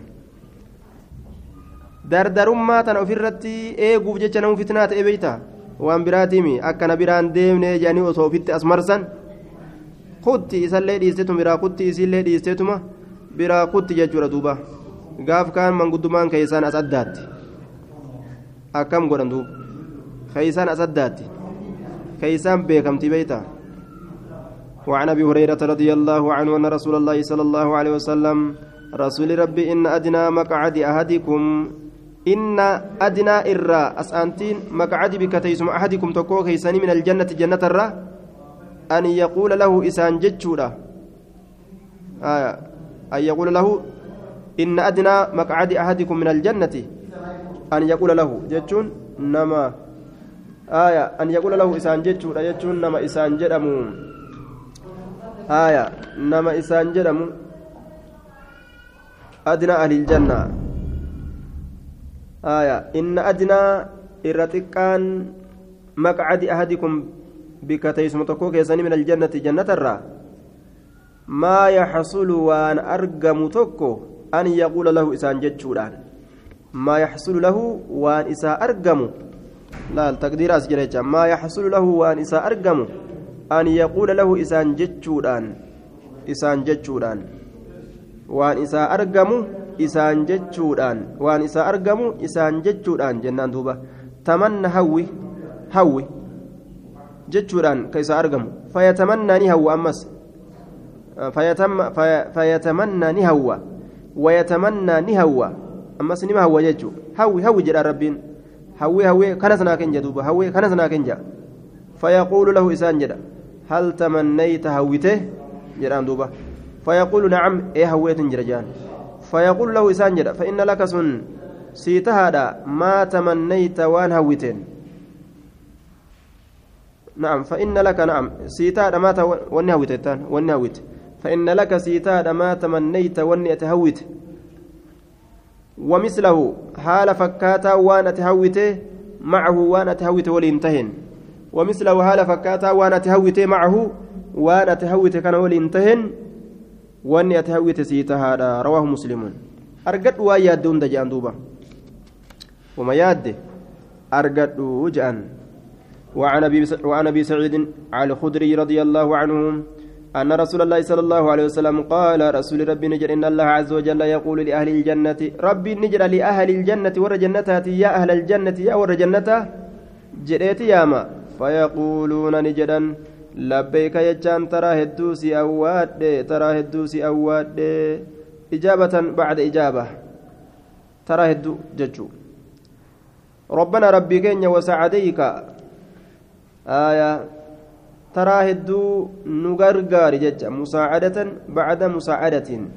dardarummaa tana ofirratti eeguuf jecha namu fitnaa ta'e beeyta waan biraatiimi akkana biraan deemnee jedhanii osoo ofitti as marsan kutti isallee dhiisteetuma biraa kutti isiillee dhiisteetuma biraa kutti jechuudha duuba gaaf kaan manguddumaan keeysaan as addaatti akkam godhan duuba keeysaan as addaatti keeysaan beekamti beeyta وعن أبي هريرة رضي الله عنه أن رسول الله صلى الله عليه وسلم رسول ربي إن أدنى مقعد أحدكم إن أدنى ارى أسأنتين مقعد بكتيسم أحدكم تكو كيساني من الجنة جنة الرّ أن يقول له إسان جتشورا. آية. أن يقول له إن أدنى مقعد أحدكم من الجنة. أن يقول له. جتشون نما. آية. أن يقول له إسان جتشورا. جتشون نما إسان جدمو آية نما إسان جدمو أدنى أهل الجنة آية إن أدنى إرتقان مقعد أحدكم بك تيسم تكو كيساني من الجنة جنة الرا ما يحصل وان أرقم تكو أن يقول له إسان جتشوران ما يحصل له وان إسا أرقم لا التقدير أسجل ما يحصل له وان إسا أرقم an yaquula lahu isaan jechuudhaan isaan jechuudhaan. Waan isaa argamu isaan jechuudhaan waan isaa argamu isaan jechuudhaan jennaan duuba. Tamanna hawwi hawwi jechuudhaan ka isaa argamu. Fayatamanna ni hawwa ammas. Fayatamanna ni hawwa. Wayatamanna ni hawwa. Ammas nima hawwa jechuu. Hawwi hawwi jedhaan rabbiin. Hawwi hawwi kanas naa kenja duuba. Hawwi kanas kenja. Jedha hal tamannayta hawwite jedhaan duuba fayaquulu nacam ee hawweetin jira jedhan fayaquulu lahu isaan jedha fa inna laka sun sii tahaadha maa tamannayta waan hawwiteen نعم فإن لك نعم سيتا ما وني هويت وني هويت فإن لك سيتا ما تمنيت وني أتهوت ومثله حال فكاتا وأنا تهوت معه وأنا تهوت ولينتهن ومثله حال فكاتا وأنا تهوت معه وأنا تهوت كان ولينتهن وني أتهوت سيتا هذا رواه مسلم. أرقد ويا دون دجان دوبا. وما ياد أرقد وجأن. وعن أبي وعن أبي سعيد على الخدري رضي الله عنه أن رسول الله صلى الله عليه وسلم قال رسول ربي نجر إن الله عز وجل يقول لأهل الجنة ربي نجر لأهل الجنة ور يا أهل الجنة يا ور جنتها جريت ياما فيقولون نجدا لبيك يجان ترى هدوسي أواد ترى هدوسي أواد إجابة بعد إجابة ترى هدو ججو ربنا ربي كين وسعديك آية taraa hedduu nu gargaari jecha musaacadatan bacda musaacadatin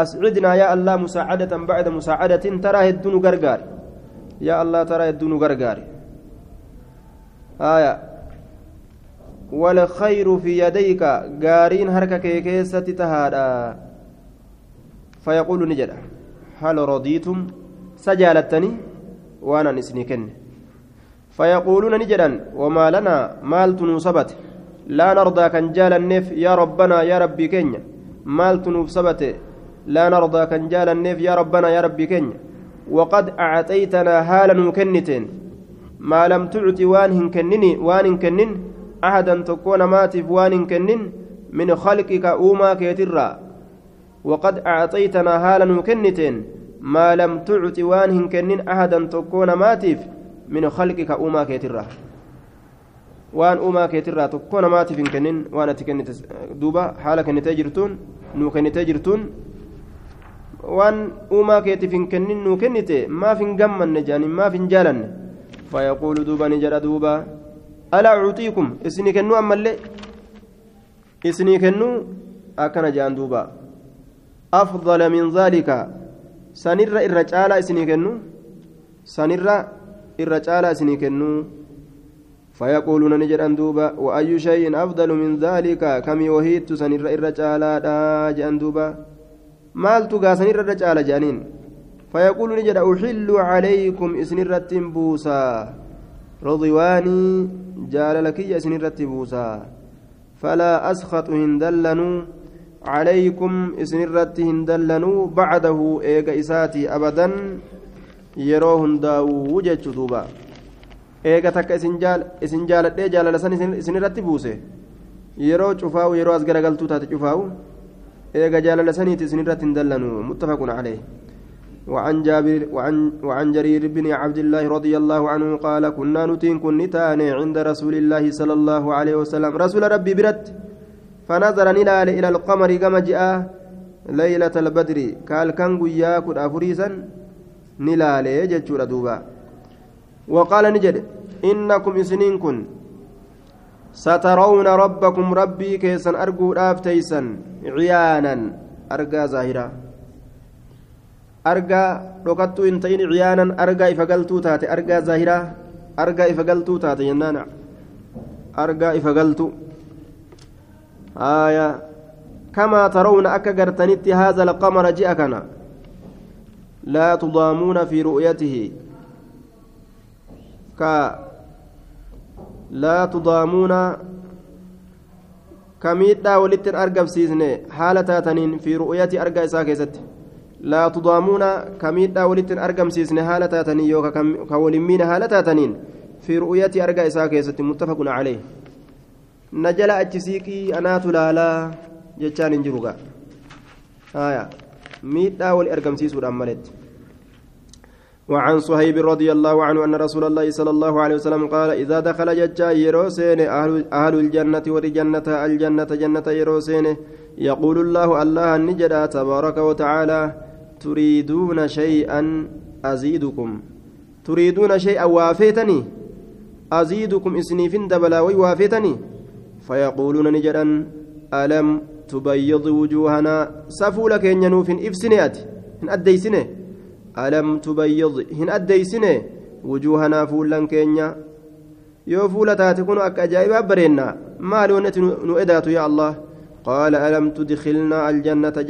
ascidnaa yaa allah musaacadatan bacda musaacadatin taraa hedduu nu gargaari yaa allah taraa haya والخير في يديك غارين هركك كيسة تهادا فيقول نجد هل رضيتم؟ سجالتني وأنا نسني فيقولون نجدا وما لنا؟ مال تنوسبت لا نرضى كان جال النف يا ربنا يا ربي كينيا مال تنوسبت لا نرضى كان جال النف يا ربنا يا ربي كينيا وقد أعطيتنا هالا مكنتين ما لم تعطي وان هنكنني وان هنكنن أحدا تكون ماتف وان هنكنن من خلقك أوما كيترا وقد أعطيتنا هالا مكنتين ما لم تعطي وان هنكنن أحدا تكون ماتف من خلقك أوما كيترا namaatiif hin kennin waan ati kennite duuba haala kennitee jirtuun nuu kennitee jirtuun waan uumaa keetiif hin kennin nuu kennite maaf hin gammanne jaaniin maaf hin jaalanne ni jedha duuba alaa uutiikum isinii kennuu ammallee isinii kennuu akkana jaan duuba afdala min dhaalika sanirra irra caalaa isinii kennuu sanirra irra caalaa isinii kennuu فيقولون نجد دوبا وأي شيء أفضل من ذلك كم يوهيت سنر الرجال جان دوبا مال تقا سنر الرجال جانين فيقول نجد أحل عليكم إسنر بوسا رضواني جال لك إسنر بوسا فلا أسخط هندلنوا عليكم إسنر هندلنوا بعده إيك إساتي أبدا يروهن داو eega takka isin jaaladhee jaalala san isin irratti buuse yeroo cufaa'u yeroo as garagaltuu taate cufaa'u eega jaalala saniiti isin irratti hin dallanu muttafaqun calee وعن جابر وعن وعن جرير بن عبد الله رضي الله عنه قال كنا نتين كن تاني عند رسول الله صلى الله عليه وسلم. رسول ربي برت فنظر نلال إلى القمر كما جاء ليلة البدر. قال كان ياكل أفريسا نلال يجتشور دوبا. وقال نجد إنكم إسنين كن سترون ربكم ربي كيسا أرجو آفتيسا عيانا. أرجى ظاهرا أرجى ركضت إنتين عيانا أرجى إفقلتو تاتي أرجى ظاهرا أرجى إفقلتو تاتي ينانا أرجى إفقلتو آية كما ترون أكا قرتنت هذا القمر جئكنا لا تضامون في رؤيته ka laa tudaamuuna ka miidhaa walitti hin argamsiisne haala taataniin fi ru'yati argaa isaa keessatti. Haala taatanii yookaan ka waliin miine haala taataniin fi ru'yati argaa isaa keessatti muttafaqun calee na jala achi siiqii anaatu laalaa jechaan hin jiru gaa miidhaa wali argamsiisuudhaan maletti وعن صهيب رضي الله عنه أن رسول الله صلى الله عليه وسلم قال إذا دخل ججا يروسين أهل, أهل الجنة ورجنة الجنة جنة يروسين يقول الله الله النجدة تبارك وتعالى تريدون شيئا أزيدكم. تريدون شيئا وافيتني. أزيدكم إسنيفين دبلاوي وافيتني. فيقولون نجدا ألم تبيض وجوهنا؟ سفولك إن ينوف إفسنيات إن أديسنه ألم تبيض هن أديسنه وجوهنا فولا كينيا. yoo fuula taate kun akka ajaa'ibaa bareenna maali wannati nu edaatu yaa allah qaala alam tudkilnaa aljannata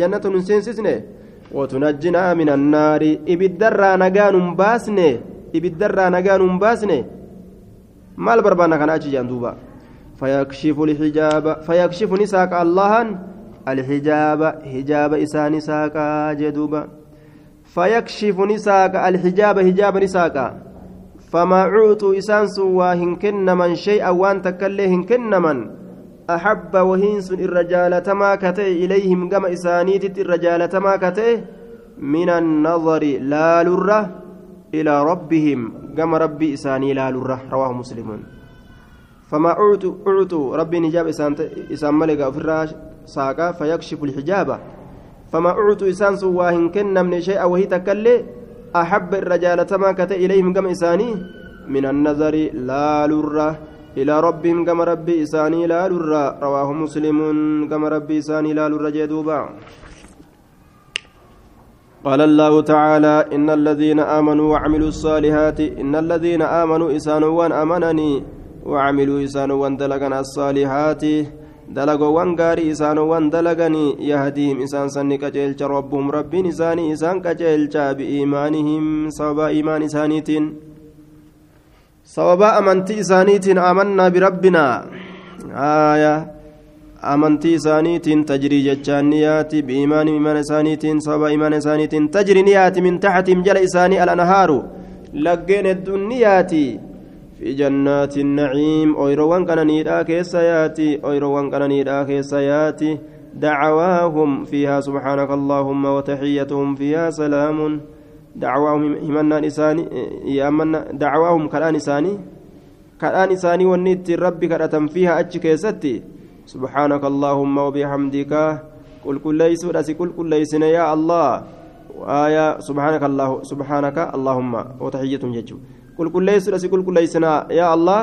nagaa nun baasne maal barbaanna kana achi jaan duuba fayakshifu lxijaaba fayakshifu ni saaqa allahan alxijaaba hijaaba isaa ni saaqaa jee duuba fayakshifu ni saaqa alxijaaba hijaaba ni saaqa فما عوتوا إسانس وهن كنمن شيئا وان تكله هن كنمن أحب وهنس الرجال تما كتئ إليهم كما إسانيت الرجال تما كتئ من النظر لا لرة إلى ربهم كما ربي إساني لا لرة رواه مسلم. فما عوتوا عوتوا ربي نجاب إسان إسان ملك أفراش ساقا فيكشف الحجابة فما عوتوا إسانس وهن كنمن شيئا وهي تكله أحب الرجال تما كتئ إليهم كما إساني من النظر لا لرة إلى ربهم كما ربي إساني لا لرا رواه مسلم كما ربي إساني لا لرا جدوبا قال الله تعالى إن الذين آمنوا وعملوا الصالحات إن الذين آمنوا إسانوا أمنني وعملوا إسانوا دلقنا الصالحات dalagoowwan gaarii isaanowwan dalaganii yahdiihim isaan sanni qaceelcha rabbuhum rabbiin isaanii isaan qaceelcha bi'iimaanihim sababa iimaan isaaniitiin sababa amantii isaaniitiin amannaa birabbinaa aya amantii isaaniitiin tajrii jechaan ni yaati bi'iimaanihim imaana isaaniitiin sababa imaana isaaniitiin tajri ni yaati min taxatihim jala isaanii alanhaaru laggeen hedduun ni yaati في جنات النعيم أيروان كان نيدا كيسياتي أيروان كان نيدا كيسياتي دعواهم فيها سبحانك اللهم وتحيتهم فيها سلام دعواهم همنا نساني يامنا دعواهم كلان نساني كلان نساني ونيت ربي كرتم فيها أتش كيستي. سبحانك اللهم وبحمدك. قل كل ليس كل كل ليسنا يا الله. وآية سبحانك الله سبحانك اللهم. وتحيتهم ججو. qulqulleessuudha si qulqulleessinaa yaa allah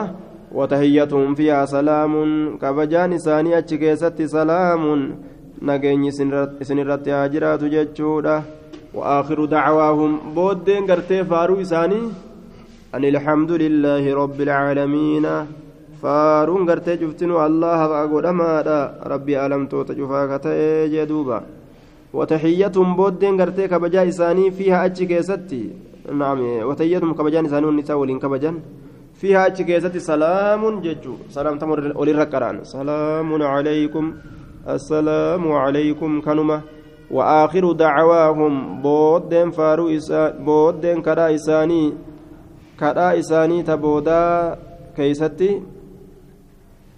وتهيتهم فيها سلام. كبجان ثاني أتش كيست سلام. نجني سنرت هاجرات جتشودا وآخر دعواهم بودين قرتي فارو إساني أن الحمد لله رب العالمين. فارون قرتي جفتنو الله أقول أما ربي ألم توت جفاك جدوبا. وتحيتهم بودين قرتي كبجا إساني فيها أتش كيستي. نعم وتيتهم كبجان سانون نساء ولين كبجان. فيها أتشكيزة سلام ججو. سلام تمر أولي الركران سلام عليكم. السلام عليكم كنما وآخر دعواهم بودن فارو إسا بودن كدا إساني كدا إساني تبودا كيستي.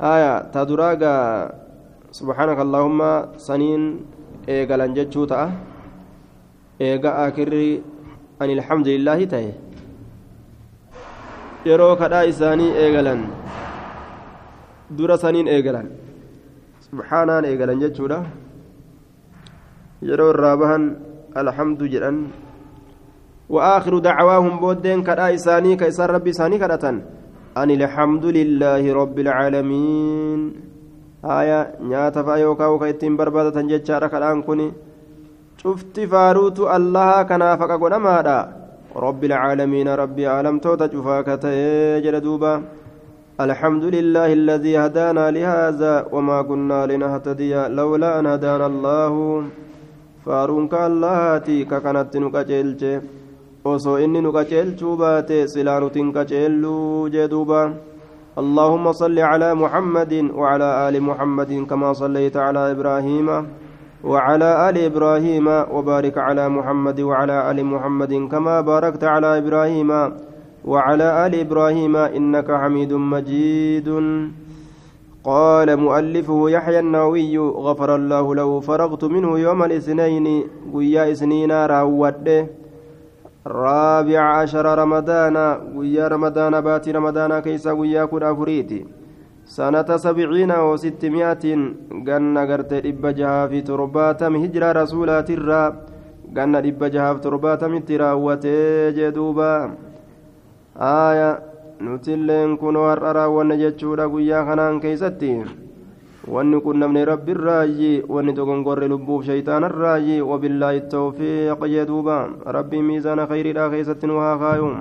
آية تدراغا. سبحانك اللهم سنين إيغالان ججو تأه إيغا آخري أن الحمد لله تأه yeroo kadhaa isaanii eegalan dura saniin eegalan subhaanaan eegalan jechuudha yeroo irraa bahan alhamdu jedhan. وآخر دعواهم بودين كدا إساني كإسان ربي إساني كدة أن الحمد لله رب العالمين آية نياتا فايوكا وكايتين بربادة جتشارة كدان كوني شفت فاروت الله كنا فقا قنمادا رب العالمين ربي عالم توتا شفاك جلدوبا الحمد لله الذي هدانا لهذا وما كنا لنهتدي لولا أن هدانا الله فارونك اللهاتي ككنت نكجلجه osoo inni nu qaceelchuu baate silaa nutin qaceelluu jee duuba. اللهم صل على محمد وعلى آل محمد كما صليت على إبراهيم وعلى آل إبراهيم وبارك على محمد وعلى آل محمد كما باركت على إبراهيم وعلى آل إبراهيم إنك حميد مجيد قال مؤلفه يحيى النووي غفر الله له فرغت منه يوم الاثنين ويا اثنين راودة. رابع عشر رمضان ويا رمضان بات رمضان كيسا ويا كن أفريتي. سنة سبعين وستمائة قنا قرت إبا جها في ترباتم هجرة رسولات الرا قنا إبا جها في ترباتم تراوة جدوبا. آية نتلين كن ورأرا ونجتشورا ويا خنان كيستي wanni kun namni rabbi irraayi wanni dogongorre lubbuuf shayxaana irraayi wabillaahi tawfiiq jee duuba rabbii miizaana khayriidhaa keessatti nu haa kaayuun